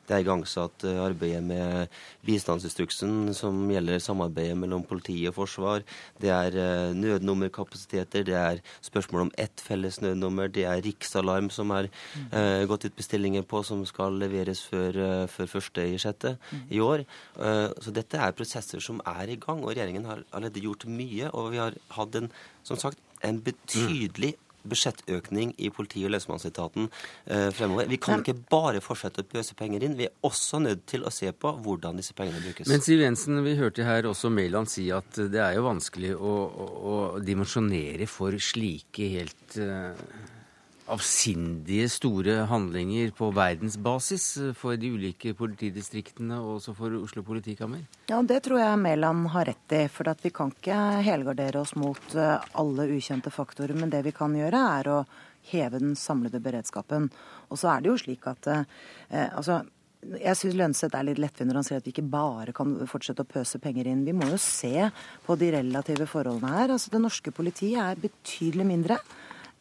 Det er igangsatt arbeidet med bistandsinstruksen som gjelder samarbeidet mellom politi og forsvar. Det er nødnummerkapasiteter, det er spørsmål om ett felles nødnummer, det er riksalarm som er eh, gått ut bestillinger på, som skal leveres før, før første i sjette i år. Eh, så dette er prosesser som er i gang, og regjeringen har allerede gjort mye. Og vi har hatt en, som sagt, en betydelig budsjettøkning i politi- og lensmannsetaten eh, fremover. Vi kan ikke bare fortsette å pøse penger inn. Vi er også nødt til å se på hvordan disse pengene brukes. Men Siv Jensen, vi hørte her også Mæland si at det er jo vanskelig å, å, å dimensjonere for slike helt uh avsindige store handlinger på verdensbasis for de ulike politidistriktene og også for Oslo politikammer? Ja, Det tror jeg Mæland har rett i. For vi kan ikke helgardere oss mot eh, alle ukjente faktorer. Men det vi kan gjøre, er å heve den samlede beredskapen. Og så er det jo slik at eh, altså, jeg syns Lønseth er litt lettvint når han sier at vi ikke bare kan fortsette å pøse penger inn. Vi må jo se på de relative forholdene her. Altså, Det norske politiet er betydelig mindre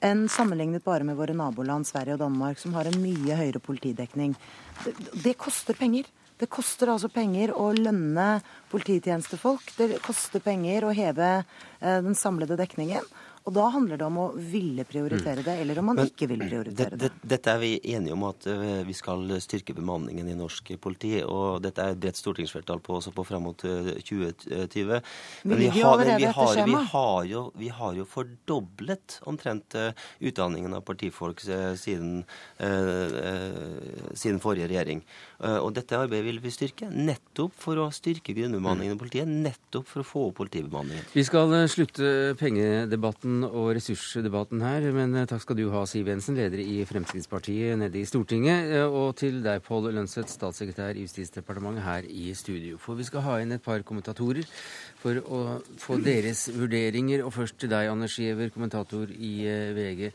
enn sammenlignet bare med våre naboland Sverige og Danmark, som har en mye høyere politidekning. Det, det koster penger. Det koster altså penger å lønne polititjenestefolk. Det koster penger å heve eh, den samlede dekningen. Og da handler det om å ville prioritere det, eller om man Men, ikke vil prioritere det. det. Dette er vi enige om at uh, vi skal styrke bemanningen i norsk politi. Og dette er et bredt stortingsflertall på også på fram mot 2020. Men vi har, vi har, vi har, jo, vi har jo fordoblet omtrent uh, utdanningen av politifolk uh, siden, siden, forrige regjering. Og dette arbeidet vil vi styrke, nettopp for å styrke grunnbemanningen i politiet. Nettopp for å få opp politibemanningen. Vi skal slutte pengedebatten og ressursdebatten her. Men eh, takk skal du ha, Siv Jensen, leder i Fremskrittspartiet nede i Stortinget. Eh, og til deg, Pål Lønseth, statssekretær i Justisdepartementet her i studio. For vi skal ha inn et par kommentatorer for å få deres vurderinger. Og først til deg, Anders Giæver, kommentator i eh, VG.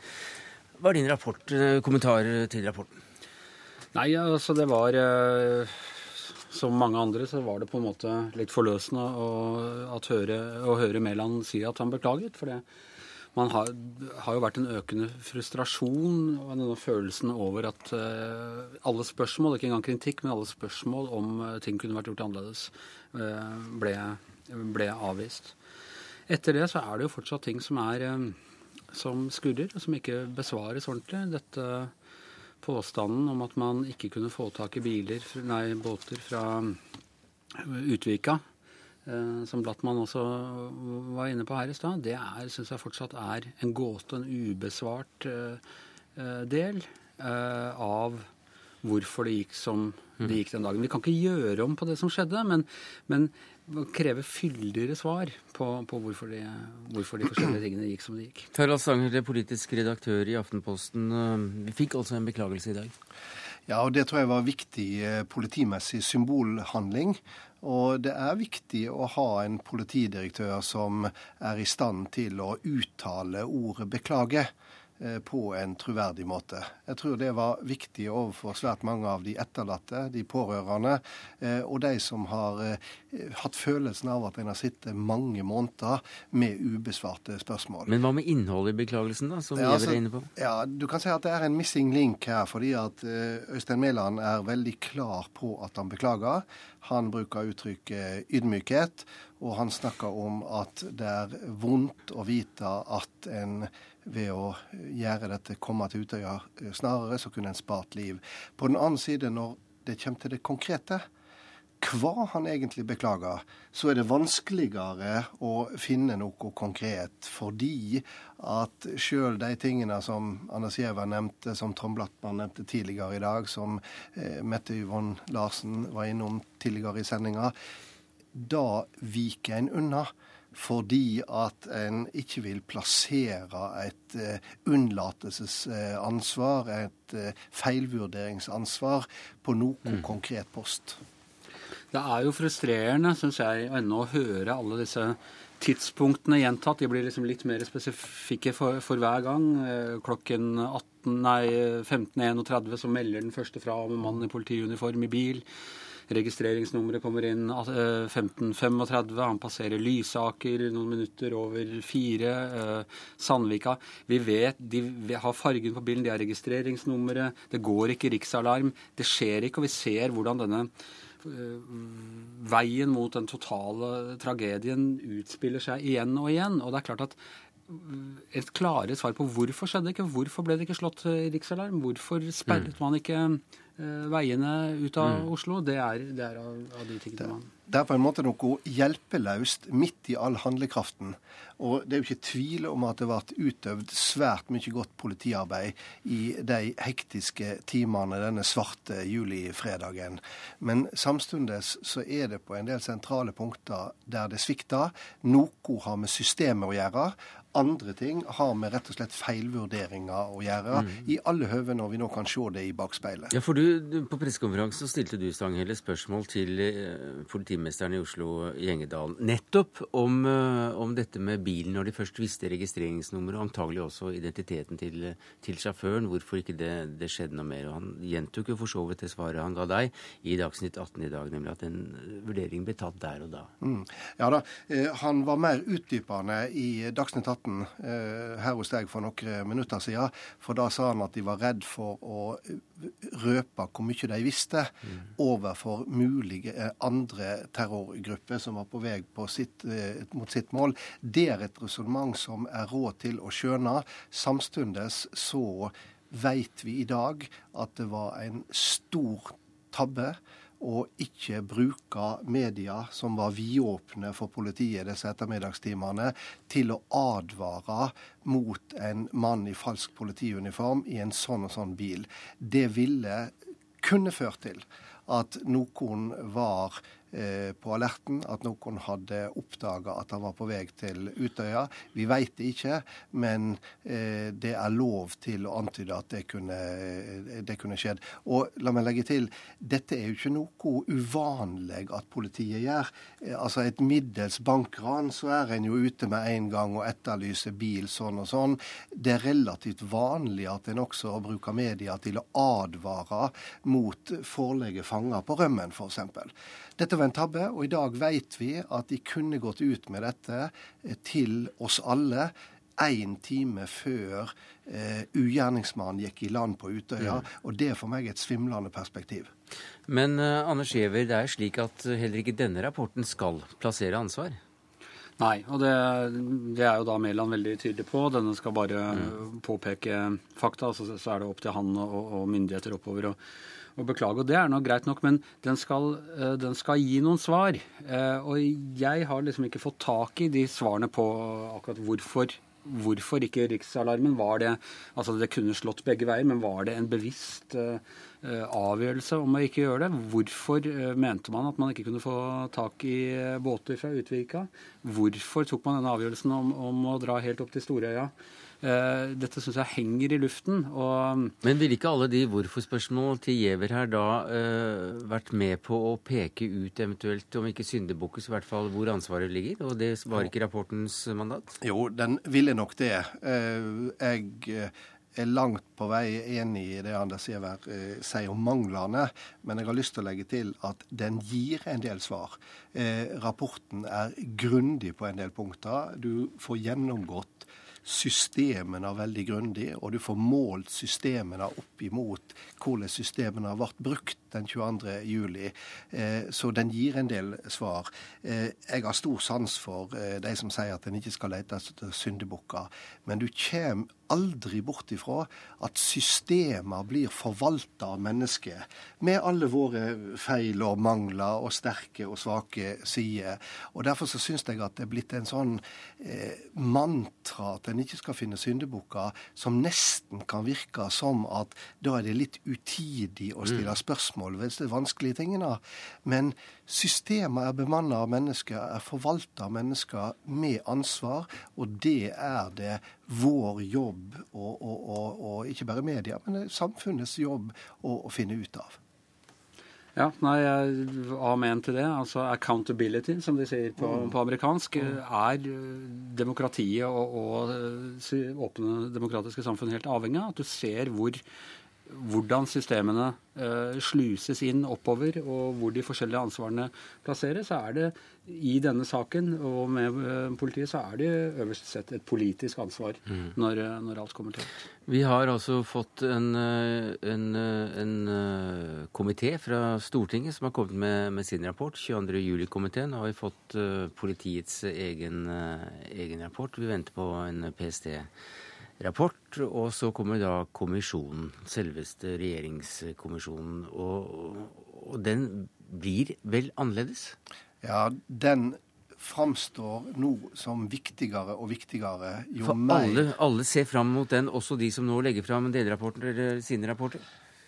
Hva er din rapport, kommentar til rapporten? Nei, altså det var som mange andre så var det på en måte litt forløsende å, høre, å høre Mæland si at han beklaget. For det, man har, har, jo vært en økende frustrasjon og denne følelsen over at uh, alle spørsmål, ikke engang kritikk, men alle spørsmål om uh, ting kunne vært gjort annerledes, ble, ble, avvist. Etter det så er det jo fortsatt ting som er som skurrer, og som ikke besvares ordentlig. Dette påstanden om at man ikke kunne få tak i biler, nei, båter fra Utvika, eh, som Blattmann også var inne på her i stad, det syns jeg fortsatt er en gåte, en ubesvart eh, eh, del av hvorfor det gikk som det gikk den dagen. Vi kan ikke gjøre om på det som skjedde, men, men kreve fyldigere svar på, på hvorfor, de, hvorfor, de, forskjellige tingene gikk som de gikk. Tarald Stanger, politisk redaktør i Aftenposten. Vi fikk altså en beklagelse i dag? Ja, og det tror jeg var viktig eh, politimessig symbolhandling. Og det er viktig å ha en politidirektør som er i stand til å uttale ordet 'beklage'. Eh, på en troverdig måte. Jeg tror det var viktig overfor svært mange av de etterlatte, de pårørende, eh, og de som har eh, hatt følelsen av at en har sittet mange måneder med ubesvarte spørsmål. Men hva med innholdet i beklagelsen, da, som ja, altså, inne på? Ja, Du kan si at det er en missing link her, fordi at Øystein Mæland er veldig klar på at han beklager. Han bruker uttrykket ydmykhet, og han snakker om at det er vondt å vite at en ved å gjøre dette komme til Utøya snarere, så kunne en spart liv. På den annen side, når det kommer til det konkrete, hva han egentlig beklager, så er det vanskeligere å finne noe konkret. Fordi at sjøl de tingene som Anders Giæver nevnte, som Trond Blattmann nevnte tidligere i dag, som eh, Mette Yvonne Larsen var innom tidligere i sendinga, da viker en unna fordi at en ikke vil plassere et uh, unnlatelsesansvar, et uh, feilvurderingsansvar, på noen mm. konkret post. Det er jo frustrerende, syns jeg, ennå å høre alle disse tidspunktene gjentatt. De blir liksom litt mer spesifikke for, for hver gang. Eh, klokken 15.31 så melder den første fra om en mann i politiuniform i bil. Registreringsnummeret kommer inn 15.35. Altså, Han passerer Lysaker noen minutter over fire. Eh, Sandvika. Vi vet, De har fargen på bilen, de har registreringsnummeret. Det går ikke riksalarm. Det skjer ikke, og vi ser hvordan denne eh, veien mot den totale tragedien utspiller seg igjen og igjen. Og det er klart at eh, et klare svar på hvorfor skjedde det ikke, hvorfor ble det ikke slått riksalarm, hvorfor sperret mm. man ikke Eh, veiene ut av mm. Oslo. Det er, det er av, av, de tingene man Det er på en måte noe hjelpeløst midt i all handlekraften. Og det er jo ikke tvil om at det ble utøvd svært mye godt politiarbeid i de hektiske timene denne svarte julifredagen. Men samtidig så er det på en del sentrale punkter der det svikter. Noe har med systemet å gjøre. Andre ting har med rett og slett feilvurderinger å gjøre, mm. i alle høve når vi nå kan se det i bakspeilet. Ja, for du, På pressekonferansen stilte du Stanghelle, spørsmål til eh, politimesteren i Oslo, Gjengedalen, nettopp om, eh, om, dette med bilen, når de først visste registreringsnummeret, og antagelig også identiteten til, til sjåføren, hvorfor ikke det, det, skjedde noe mer. Og Han gjentok jo for så vidt det svaret han ga deg i Dagsnytt 18 i dag, nemlig at en vurdering ble tatt der og da. Mm. Ja da, eh, han var mer utdypende i Dagsnytt 18 debatten eh, her hos deg for noen minutter siden. For da sa han at de var redd for å røpe hvor mye de visste mm. overfor mulige eh, andre terrorgrupper som var på vei på sitt, eh, mot sitt mål. Det er et resonnement som er råd til å skjønne. Samtidig så veit vi i dag at det var en stor tabbe å ikke bruke media, som var vidåpne for politiet disse ettermiddagstimene, til å advare mot en mann i falsk politiuniform i en sånn og sånn bil. Det ville kunne ført til at noen var på alerten at noen hadde oppdaga at han var på vei til Utøya. Vi veit det ikke, men eh, det er lov til å antyde at det kunne, eh, det kunne skjedd. Og la meg legge til, dette er jo ikke noe uvanlig at politiet gjør. Altså Et middels bankran, så er en jo ute med en gang og etterlyser bil sånn og sånn. Det er relativt vanlig at en også bruker media til å advare mot forelegge fanger på rømmen, f.eks. Dette var en tabbe, og i dag vet vi at de kunne gått ut med dette eh, til oss alle én time før eh, ugjerningsmannen gikk i land på Utøya. Mm. Og det er for meg et svimlende perspektiv. Men eh, Anders Giæver, det er slik at heller ikke denne rapporten skal plassere ansvar? Nei, og det, det er jo da Mæland veldig tydelig på. Denne skal bare mm. påpeke fakta, så, så er det opp til han og, og myndigheter oppover. og å beklage. Og det er nå greit nok, men den skal, eh, den skal, gi noen svar. Eh, og jeg har liksom ikke fått tak i de svarene på akkurat hvorfor. Hvorfor ikke riksalarmen? Var det altså det kunne slått begge veier, men var det en bevisst uh, avgjørelse om å ikke gjøre det? Hvorfor uh, mente man at man ikke kunne få tak i uh, båter fra Utvika? Hvorfor tok man denne avgjørelsen om, om å dra helt opp til Storøya? Eh, dette syns jeg henger i luften. Og Men ville ikke alle de hvorfor-spørsmål til Giæver her da uh, vært med på å peke ut eventuelt, om ikke syndebukkes, i hvert fall hvor ansvaret ligger? Og det var ikke rapportens mandat? Jo, den ville nok det. Uh, jeg er langt på vei enig i det Anders Giæver eh, sier om manglene, men jeg har lyst til å legge til at den gir en del svar. Eh, rapporten er grundig på en del punkter. Du får gjennomgått systemene veldig grundig, og du får målt systemene opp imot hvordan systemene har vært brukt den 22. juli. Eh, så den gir en del svar. Eh, jeg har stor sans for eh, de som sier at en ikke skal lete etter syndebukker, men du kommer aldri bort ifra at systemer blir forvalta av mennesker, med alle våre feil og mangler og sterke og svake sider. Og Derfor så syns jeg at det er blitt en sånn eh, mantra at en ikke skal finne syndebukker, som nesten kan virke som at da er det litt utidig å stille mm. Spørsmål ved de vanskelige tingene. Men systemet er bemannet av mennesker, er forvalta av mennesker med ansvar, og det er det vår jobb, og, og, og, og ikke bare media, men samfunnets jobb å, å finne ut av. Ja, nei, amen til det. Altså accountability, som de sier på, mm. på amerikansk, mm. er eh, demokratiet og, og, eh, åpne demokratiske samfunn helt avhengig av. At du ser hvor hvordan systemene uh, sluses inn oppover, og hvor de forskjellige ansvarene plasseres, så er det i denne saken og med uh, politiet så er det øverst sett et politisk ansvar mm. når, uh, når, alt kommer til. Vi har altså fått en, en, en komité fra Stortinget som har kommet med, med sin rapport. 22. juli-komiteen har vi fått politiets egen, egen rapport. Vi venter på en PST-rapport rapport, og så kommer da kommisjonen, selveste regjeringskommisjonen. Og, og den blir vel annerledes? Ja, den framstår nå som viktigere og viktigere jo For mer alle, alle ser fram mot den, også de som nå legger fram delrapporter eller sine rapporter?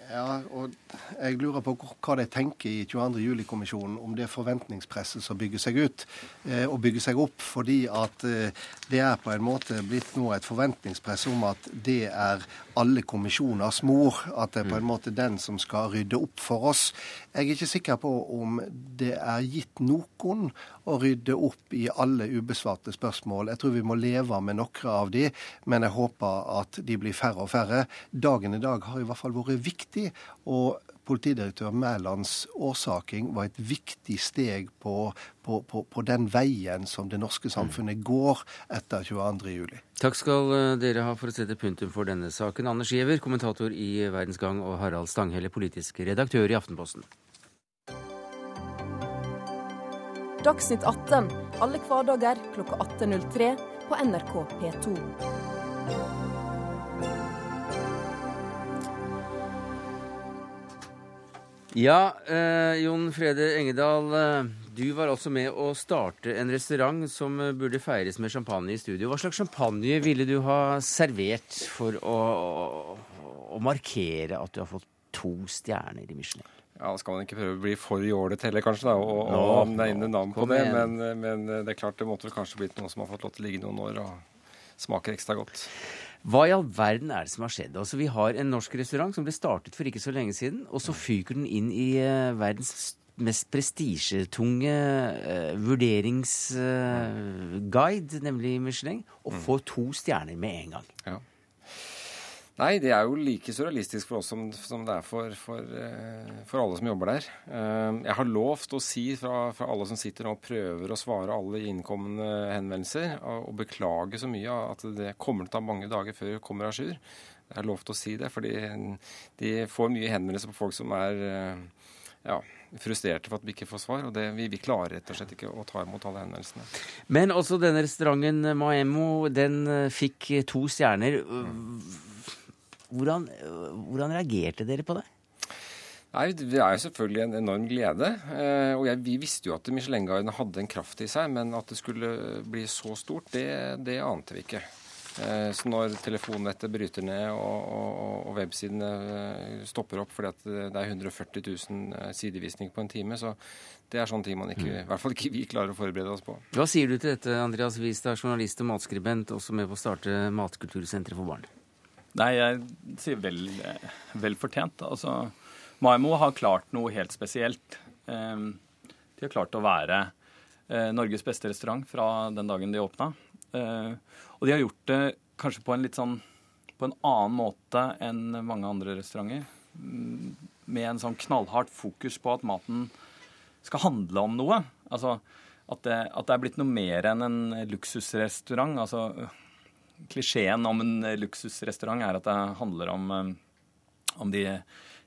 Ja, og jeg lurer på hva de tenker i 22. juli-kommisjonen om det forventningspresset som bygger seg ut eh, og bygger seg opp. Fordi at eh, det er på en måte blitt nå et forventningspress om at det er alle kommisjoners mor. At det er på en mm. måte den som skal rydde opp for oss. Jeg er ikke sikker på om det er gitt noen å rydde opp i alle ubesvarte spørsmål. Jeg tror vi må leve med noen av de, men jeg håper at de blir færre og færre. Dagen i dag har i hvert fall vært viktig. og politidirektør Mælands årsaking var et viktig steg på, på, på, på, den veien som det norske samfunnet går etter 22.07. Takk skal eh, dere ha for å sette punktum for denne saken. Anders Giæver, kommentator i Verdens Gang, og Harald Stanghelle, politisk redaktør i Aftenposten. Dagsnytt 18 alle hverdager klokka 18.03 på NRK P2. Ja, eh, Jon Frede Engedal. Eh, du var også med å starte en restaurant som eh, burde feires med champagne i studio. Hva slags champagne ville du ha servert for å, å, å markere at du har fått to stjerner i Michelin? Ja, Skal man ikke prøve å bli for jålete heller, kanskje, da, og, Nå, og nevne navn på det. Men, men det er klart det måtte vel kanskje blitt noe som har fått lov til å ligge noen år og smaker ekstra godt. Hva i all verden er det som har skjedd? Altså, Vi har en norsk restaurant som ble startet for ikke så lenge siden, og så fyker den inn i uh, verdens mest prestisjetunge uh, vurderingsguide, nemlig Michelin, og får to stjerner med en gang. Ja. Nei, det er jo like surrealistisk for oss som, som det er for, for, eh, for, alle som jobber der. Eh, jeg har lovt å si fra, fra, alle som sitter nå og prøver å svare alle innkommende henvendelser, og, beklage så mye at det kommer til å ta mange dager før det kommer à jour. Jeg har lovt å si det, fordi de får mye henvendelser på folk som er eh, ja, frustrerte for at vi ikke får svar. Og det, vi, vi, klarer rett og slett ikke å ta imot alle henvendelsene. Men også denne restauranten Maemo, den fikk to stjerner. Hvordan, hvordan, reagerte dere på det? Nei, Det er jo selvfølgelig en enorm glede. Eh, og jeg, Vi visste jo at Michelin-guiden hadde en kraft i seg, men at det skulle bli så stort, det, det ante vi ikke. Eh, så når telefonnettet bryter ned og, og, og websidene eh, stopper opp fordi at det er 140 000 sidevisninger på en time, så det er sånne ting man ikke, i hvert fall ikke vi klarer å forberede oss på. Hva sier du til dette, Andreas Wistad, journalist og matskribent, også med på å starte Matkultursenteret for barn? Nei, jeg sier vel, vel fortjent. Altså, Maimo har klart noe helt spesielt. De har klart å være eh, Norges beste restaurant fra den dagen de åpna. Og de har gjort det kanskje på en litt sånn på en annen måte enn mange andre restauranter. Med en sånn knallhardt fokus på at maten skal handle om noe. Altså at det, at det er blitt noe mer enn en luksusrestaurant. Altså klisjeen om en luksusrestaurant er at det handler om, eh, om de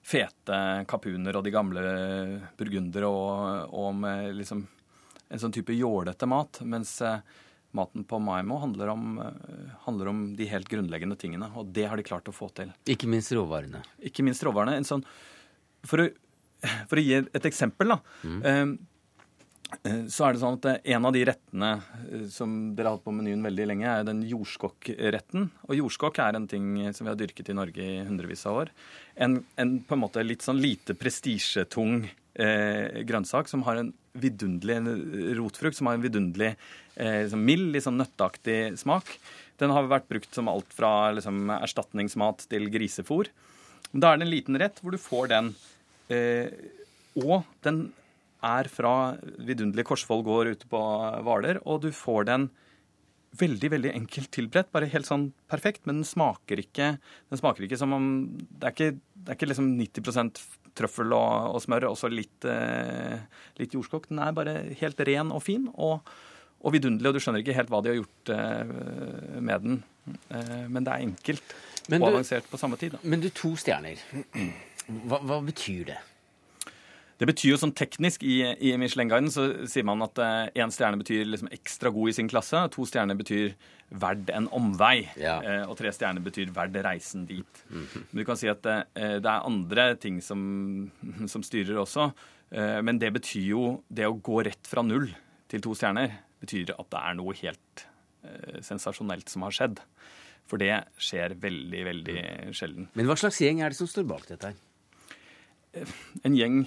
fete kapuner og de gamle burgundere og, og om eh, liksom en sånn type jålete mat. Mens eh, maten på Maimo handler om, handler om, de helt grunnleggende tingene. Og det har de klart å få til. Ikke minst råvarene. Ikke minst råvarene. Sånn, for, å, for, å, gi et eksempel, da. Mm. Så er det sånn at En av de rettene som dere har hatt på menyen veldig lenge, er den jordskokkretten. Og jordskokk er en ting som vi har dyrket i Norge i hundrevis av år. En, en på en måte litt sånn lite prestisjetung eh, grønnsak som har en vidunderlig rotfrukt, som har en vidunderlig eh, liksom mild, litt sånn nøtteaktig smak. Den har vært brukt som alt fra liksom, erstatningsmat til grisefôr. Da er det en liten rett hvor du får den. Eh, og den er fra vidunderlig Korsvoll gård ute på Hvaler, og du får den veldig veldig enkelt tilberedt. Bare helt sånn perfekt, men den smaker ikke den smaker ikke som om Det er ikke, det er ikke liksom 90 trøffel og, og, smør og så litt, eh, litt jordskokk. Den er bare helt ren og fin og, og, vidunderlig, og du skjønner ikke helt hva de har gjort eh, med den. Eh, men det er enkelt men og du, avansert på samme tid. Da. Men du, to stjerner. Hva, hva betyr det? Det betyr jo sånn teknisk I, i Michelin-guiden så sier man at én eh, stjerne betyr liksom ekstra god i sin klasse, to stjerner betyr verd en omvei, ja. eh, og tre stjerner betyr verd reisen dit. Mm -hmm. Men du kan si at det, det er andre ting som, som styrer også. Eh, men det betyr jo Det å gå rett fra null til to stjerner betyr at det er noe helt eh, sensasjonelt som har skjedd. For det skjer veldig, veldig sjelden. Men hva slags gjeng er det som står bak dette her? En gjeng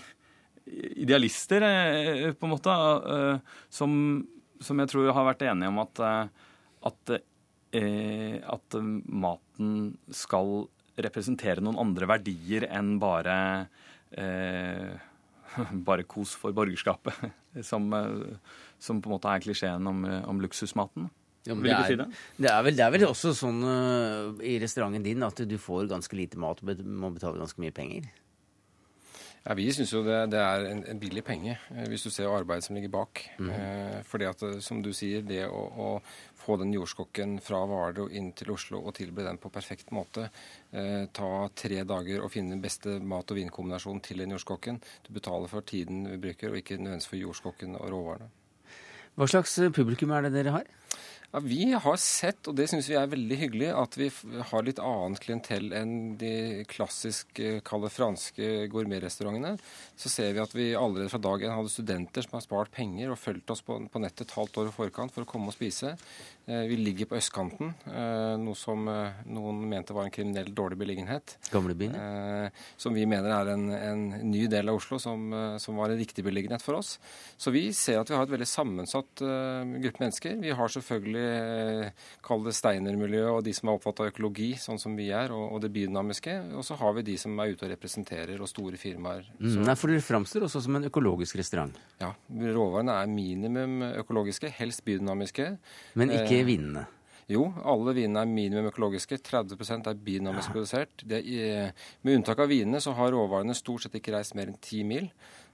idealister, eh, på en måte, eh, som, som, jeg tror har vært enige om at, eh, at, at, maten skal representere noen andre verdier enn bare bare kos for borgerskapet, som, som, på en måte er klisjeen om, om luksusmaten. Ja, det, er, si det? Det, er vel, det, er, vel, også sånn uh, i restauranten din at du får ganske lite mat og må betale ganske mye penger? Ja, Vi syns jo det, det er en, en, billig penge, eh, hvis du ser arbeidet som ligger bak. Mm. Eh, fordi at, som du sier, det å, å få den jordskokken fra Hvaler og inn til Oslo og tilby den på perfekt måte, eh, ta tre dager og finne den beste mat- og vinkombinasjonen til den jordskokken. Du betaler for tiden vi bruker, og ikke nødvendigvis for jordskokken og råvarene. Hva slags publikum er det dere har? Ja, vi har sett, og det syns vi er veldig hyggelig, at vi har litt annet klientell enn de klassisk kalde franske gourmetrestaurantene. Så ser vi at vi allerede fra dag én hadde studenter som har spart penger og fulgt oss på, på nettet et halvt år i forkant for å komme og spise. Eh, vi ligger på østkanten, eh, noe som eh, noen mente var en kriminell dårlig beliggenhet. Gamlebyen? Som vi mener er en, en ny del av Oslo som, som, var en riktig beliggenhet for oss. Så vi ser at vi har et veldig sammensatt gruppe mennesker. Vi har selvfølgelig kall det steinermiljøet og de som er opptatt av økologi, sånn som vi er, og, og det biodynamiske. Og så har vi de som er ute og representerer, og store firmaer. Mm, nei, for dere framstår også som en økologisk restaurant? Ja. Råvarene er minimum økologiske, helst biodynamiske. Men ikke eh, vinene? Jo, alle vinene er minimum økologiske. 30 er binomisk produsert. Det, med unntak av vinene så har råvarene stort sett ikke reist mer enn ti mil.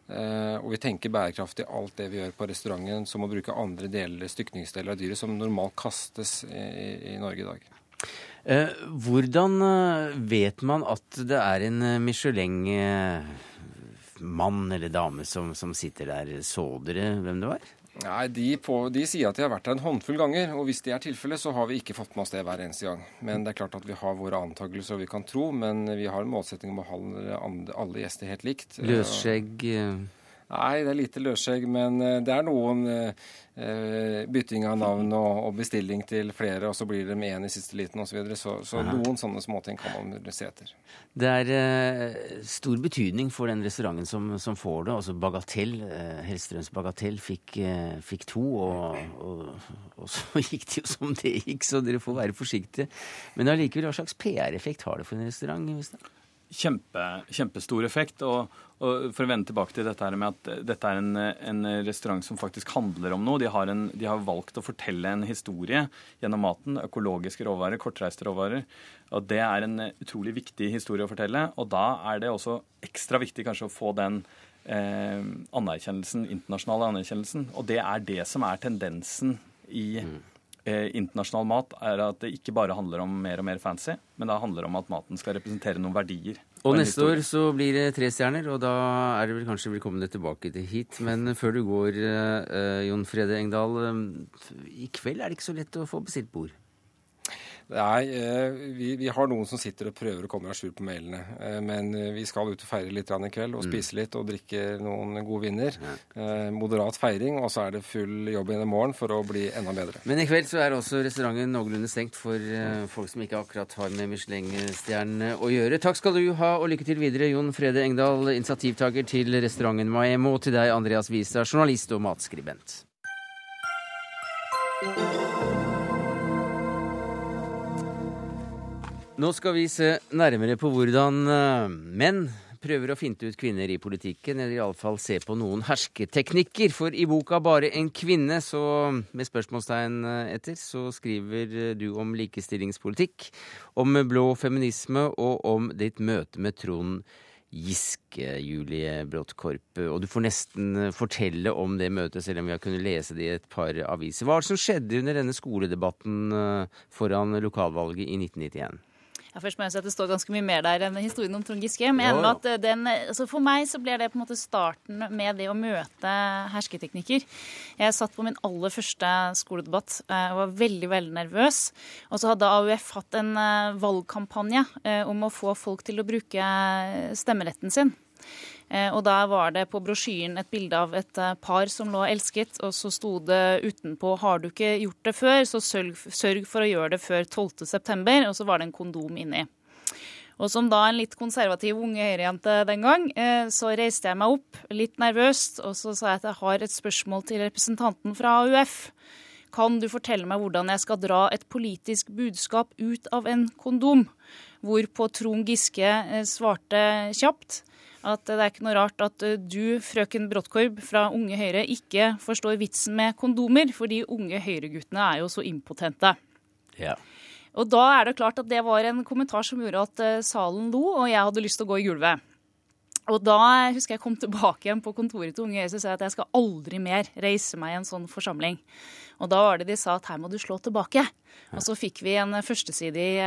Uh, og vi tenker bærekraftig alt det vi gjør på restauranten, som å bruke andre deler, stykningsdeler av dyret som normalt kastes i, i Norge i dag. Uh, hvordan vet man at det er en Michelin-mann eller dame som, som, sitter der? Så dere hvem det var? Nei, de, på, de, sier at de har vært der en håndfull ganger. Og hvis det er tilfellet, så har vi ikke fått med oss det hver eneste gang. Men det er klart at vi har våre antakelser og vi kan tro, men vi har en målsetting om å holde alle gjester helt likt. Løsskjegg? Nei, det er lite løsskjegg, men eh, det er noen eh, eh, bytting av navn og, og, bestilling til flere, og så blir det med én i siste liten osv. Så, videre. så Så noen sånne småting kan man se etter. Det er eh, stor betydning for den restauranten som, som får det. Altså Bagatell, eh, Hellstrøms Bagatell fikk, eh, fikk to, og, og, og, så gikk det jo som det gikk, så dere får være forsiktige. Men allikevel, hva slags PR-effekt har det for en restaurant? Hvis det? Kjempe, kjempestor effekt. Og, og, For å vende tilbake til dette her med at dette er en, en restaurant som faktisk handler om noe. De har, en, de har, valgt å fortelle en historie gjennom maten. Økologiske råvarer, kortreiste råvarer. Og Det er en utrolig viktig historie å fortelle. Og da er det også ekstra viktig kanskje å få den eh, anerkjennelsen, internasjonale anerkjennelsen. Og det er det som er tendensen i mm eh, internasjonal mat, er at det ikke bare handler om mer og mer fancy, men det handler om at maten skal representere noen verdier. Og neste år så blir det tre stjerner, og da er det vel kanskje velkomne tilbake til hit. Men før du går, eh, Jon Frede Engdahl, eh, i kveld er det ikke så lett å få bestilt bord? Nei, eh, vi, vi, har noen som sitter og prøver å komme à jour på mailene. Eh, men eh, vi skal ut og feire litt i kveld, og mm. spise litt og drikke noen gode viner. Moderat feiring, og så er det full jobb igjen i morgen for å bli enda bedre. Men i kveld så er også restauranten noenlunde stengt for folk som ikke akkurat har med Michelin-stjernene å gjøre. Takk skal du ha, og lykke til videre, Jon Frede Engdahl, initiativtaker til restauranten Maemo, og til deg, Andreas Wiestad, journalist og matskribent. Nå skal vi se nærmere på hvordan eh, menn prøver å finte ut kvinner i politikken, eller iallfall se på noen hersketeknikker. For i boka 'Bare en kvinne', så, med spørsmålstegn eh, etter, så skriver eh, du om likestillingspolitikk, om blå feminisme og om ditt møte med Trond Giske, Julie Bråttkorp. Og du får nesten fortelle om det møtet, selv om vi har kunnet lese det i et par aviser. Hva er det som skjedde under denne skoledebatten foran lokalvalget i 1991? Ja, først må jeg si at Det står ganske mye mer der enn historien om Trond Giske. Men jo, jo. At Den, altså for meg så ble det på en måte starten med det å møte hersketeknikker. Jeg satt på min aller første skoledebatt eh, og var veldig veldig nervøs. Og så hadde AUF hatt en eh, valgkampanje eh, om å få folk til å bruke stemmeretten sin. Eh, og der var det på brosjyren et bilde av et eh, par som lå elsket, og så sto det utenpå 'Har du ikke gjort det før, så sørg, sørg for å gjøre det før 12.9.' Og så var det en kondom inni. Og som da en litt konservativ unge høyrejente den gang, eh, så reiste jeg meg opp litt nervøst, og så sa jeg at jeg har et spørsmål til representanten fra AUF. Kan du fortelle meg hvordan jeg skal dra et politisk budskap ut av en kondom? Hvorpå Trond Giske svarte kjapt at det er ikke noe rart at eh, du, frøken Bråttkorb fra Unge Høyre, ikke forstår vitsen med kondomer, fordi unge Høyre-guttene er jo så impotente. Ja. Og da er det klart at det var en kommentar som gjorde at eh, salen lo, og jeg hadde lyst til å gå i gulvet. Og da husker jeg kom tilbake igjen på kontoret til Unge Høyre og sa at jeg skal aldri mer reise meg i en sånn forsamling. Og da var det de sa at her må du slå tilbake. Og så fikk vi en førsteside i,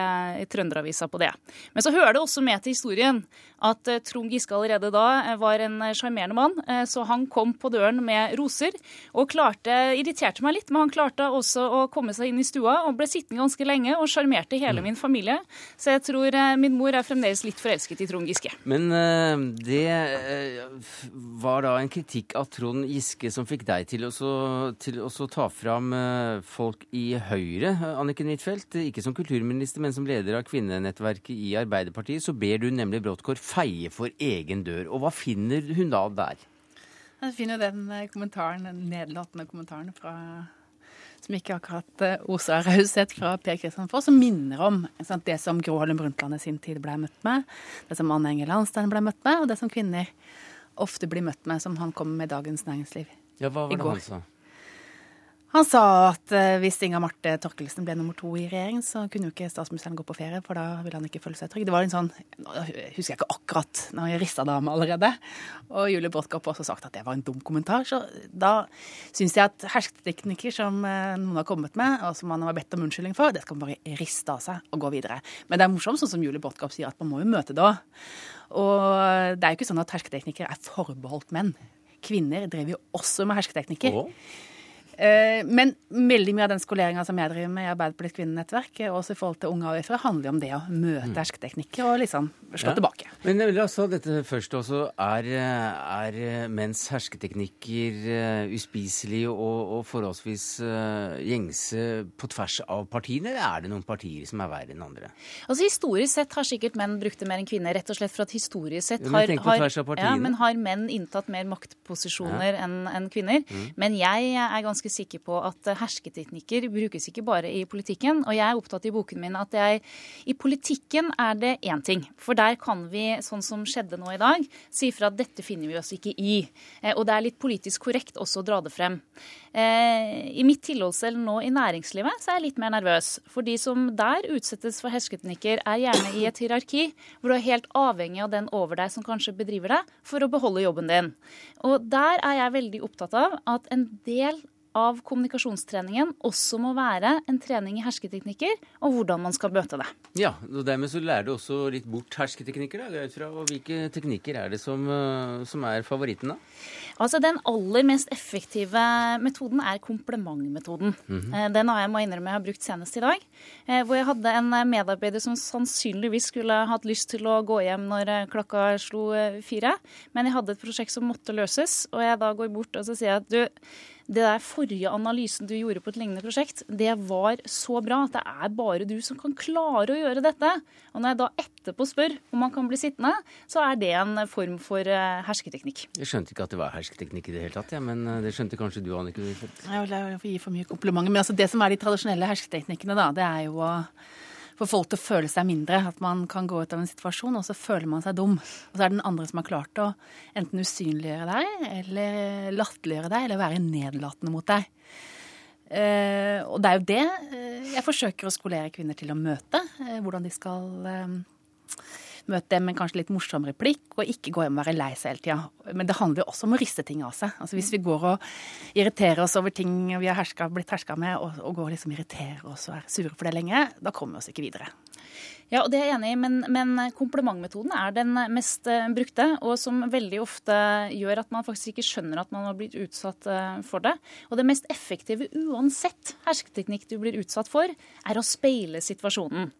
i Trønderavisa på det. Men så hører det også med til historien at Trond Giske allerede da var en sjarmerende mann. Så han kom på døren med roser og klarte, irriterte meg litt, men han klarte også å komme seg inn i stua og ble sittende ganske lenge og sjarmerte hele min familie. Så jeg tror min mor er fremdeles litt forelsket i Trond Giske. Men det var da en kritikk av Trond Giske som fikk deg til å, til å ta fram folk i Høyre, Anniken Huitfeldt. Ikke som kulturminister, men som leder av kvinnenettverket i Arbeiderpartiet. Så ber du nemlig Bråttkorp feie for egen dør. Og hva finner hun da der? Jeg finner den kommentaren, den nedlatende kommentaren fra som ikke akkurat oser av raushet fra Per Kristian Foss, som minner om sant, det som Gro Harlem Brundtland i sin tid ble møtt med, det som Anne Enger Landstein ble møtt med, og det som kvinner ofte blir møtt med, som han kom med i Dagens Næringsliv ja, hva var det han sa? Han sa at hvis Inga Marte Torkelsen ble nummer to i regjering, så kunne jo ikke statsministeren gå på ferie, for da ville han ikke føle seg trygg. Det var en sånn jeg husker ikke akkurat når jeg rista dame allerede. Og Julie Brodtkorp har også sagt at det var en dum kommentar. Så da syns jeg at hersketeknikker som noen har kommet med, og som man har bedt om unnskyldning for, det skal man bare riste av seg og gå videre. Men det er morsomt, sånn som Julie Brodtkorp sier, at man må jo møte òg. Og det er jo ikke sånn at hersketeknikker er forbeholdt menn. Kvinner drev jo også med hersketeknikker. Oh. Men veldig mye av den skoleringa som jeg driver med i Arbeiderpartiets kvinnenettverk, også i forhold til unge AUF-ere, handler jo om det å møte mm. hersketeknikker og liksom slå ja. tilbake. Men altså, dette først også, er, er menns hersketeknikker uspiselige og, og, forholdsvis gjengse på tvers av partiene, eller er det noen partier som er verre enn andre? Altså Historisk sett har sikkert menn brukt det mer enn kvinner, rett og slett for at historisk sett har, har, ja, men har menn inntatt mer maktposisjoner ja. enn en kvinner. Mm. Men jeg er ganske sikker på at hersketeknikker brukes ikke bare i politikken. Og jeg er opptatt i boken min at jeg, i politikken er det én ting. For der kan vi, sånn som skjedde nå i dag, si fra at dette finner vi oss ikke i. Og det er litt politisk korrekt også å dra det frem. I mitt tilholdssted nå i næringslivet så er jeg litt mer nervøs. For de som der utsettes for hersketeknikker, er gjerne i et hierarki hvor du er helt avhengig av den over deg som kanskje bedriver deg, for å beholde jobben din. Og der er jeg veldig opptatt av at en del av kommunikasjonstreningen også må være en trening i hersketeknikker og hvordan man skal møte det. Ja, og dermed så lærer du også litt bort hersketeknikker. Da, ut fra, og Hvilke teknikker er det som, eh, som, er favoritten, da? Altså, Den aller mest effektive metoden er komplementmetoden. Mm -hmm. Den har jeg må innrømme jeg har brukt senest i dag. Eh, hvor jeg hadde en medarbeider som sannsynligvis skulle hatt lyst til å gå hjem når klokka slo fire. Men jeg hadde et prosjekt som måtte løses, og jeg da går bort og så sier jeg at du det der forrige analysen du gjorde på et lignende prosjekt, det var så bra at det er bare du som kan klare å gjøre dette. Og når jeg da etterpå spør om man kan bli sittende, så er det en form for uh, hersketeknikk. Jeg skjønte ikke at det var hersketeknikk i det hele tatt, ja, men uh, det skjønte kanskje du, Annike? Jeg vil gi for mye komplimenter. Men altså, det som er de tradisjonelle hersketeknikkene, da, det er jo å for folk til å føle seg mindre. At man kan gå ut av en situasjon, og så føler man seg dum. Og så er det den andre som har klart å enten usynliggjøre deg, eller latterliggjøre deg, eller være nedlatende mot deg. Eh, og det er jo det eh, jeg forsøker å skolere kvinner til å møte. Eh, hvordan de skal eh, møte dem med kanskje litt morsom replikk, og ikke gå hjem og være lei seg hele tida. Men det handler jo også om å riste ting av seg. Altså Hvis vi går og irriterer oss over ting vi har herska, blitt herska med, og, og, går og liksom irriterer oss og er sure for det lenge, da kommer vi oss ikke videre. Ja, og det er jeg enig i, men, men komplimentmetoden er den mest uh, brukte, og som veldig ofte gjør at man faktisk ikke skjønner at man har blitt utsatt uh, for det. Og det mest effektive uansett hersketeknikk du blir utsatt for, er å speile situasjonen.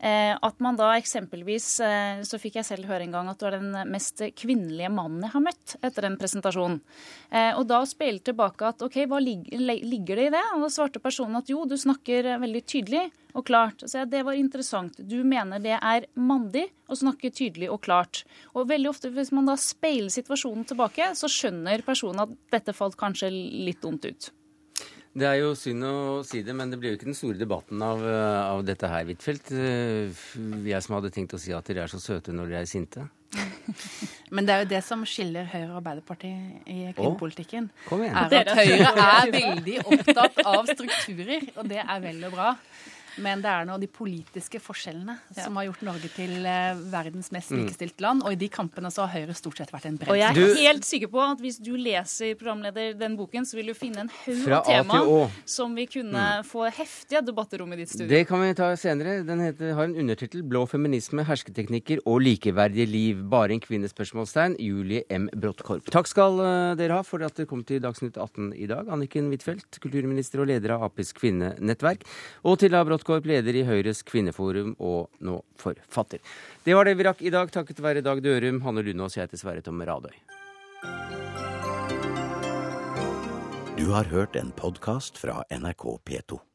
Eh, at man da eksempelvis eh, Så fikk jeg selv høre en gang at du er den mest kvinnelige mannen jeg har møtt etter en presentasjon. Eh, og da spille tilbake at OK, hva ligger det i det? Og da svarte personen at jo, du snakker veldig tydelig og klart. Så jeg, det var interessant. Du mener det er mandig å snakke tydelig og klart. Og veldig ofte hvis man da speiler situasjonen tilbake, så skjønner personen at dette falt kanskje litt dumt ut. Det er jo synd å si det, men det blir jo ikke den store debatten av, eh, av dette her, Huitfeldt. Eh, jeg som hadde tenkt å si at dere er så søte når dere er sinte. Men det er jo det som skiller Høyre og Arbeiderpartiet i kvinnepolitikken. Er at Høyre er veldig opptatt av strukturer, og det er vel og bra. Men det er nå de politiske forskjellene ja. som har gjort Norge til eh, verdens mest mm. land. Og i de kampene så har Høyre stort sett vært en brems. Og jeg er du... helt sikker på at hvis du leser programleder den boken, så vil du finne en haug av tema som vi kunne mm. få heftige debatter om i ditt studio. Det kan vi ta senere. Den heter, har en undertittel 'Blå feminisme, hersketeknikker og likeverdige liv'. Bare en kvinnespørsmålstegn. Julie M. Bråttkorp. Takk skal uh, dere ha for at dere kom til Dagsnytt 18 i dag. Anniken Huitfeldt, kulturminister og leder av Aps kvinnenettverk. Og Tilla Bråttkorp, leder i Høyres kvinneforum og nå forfatter. Det var det vi rakk i dag, takket være Dag Dørum, Hanne Lunås, jeg heter Sverre Tom Radøy. Du har hørt en podkast fra NRK P2.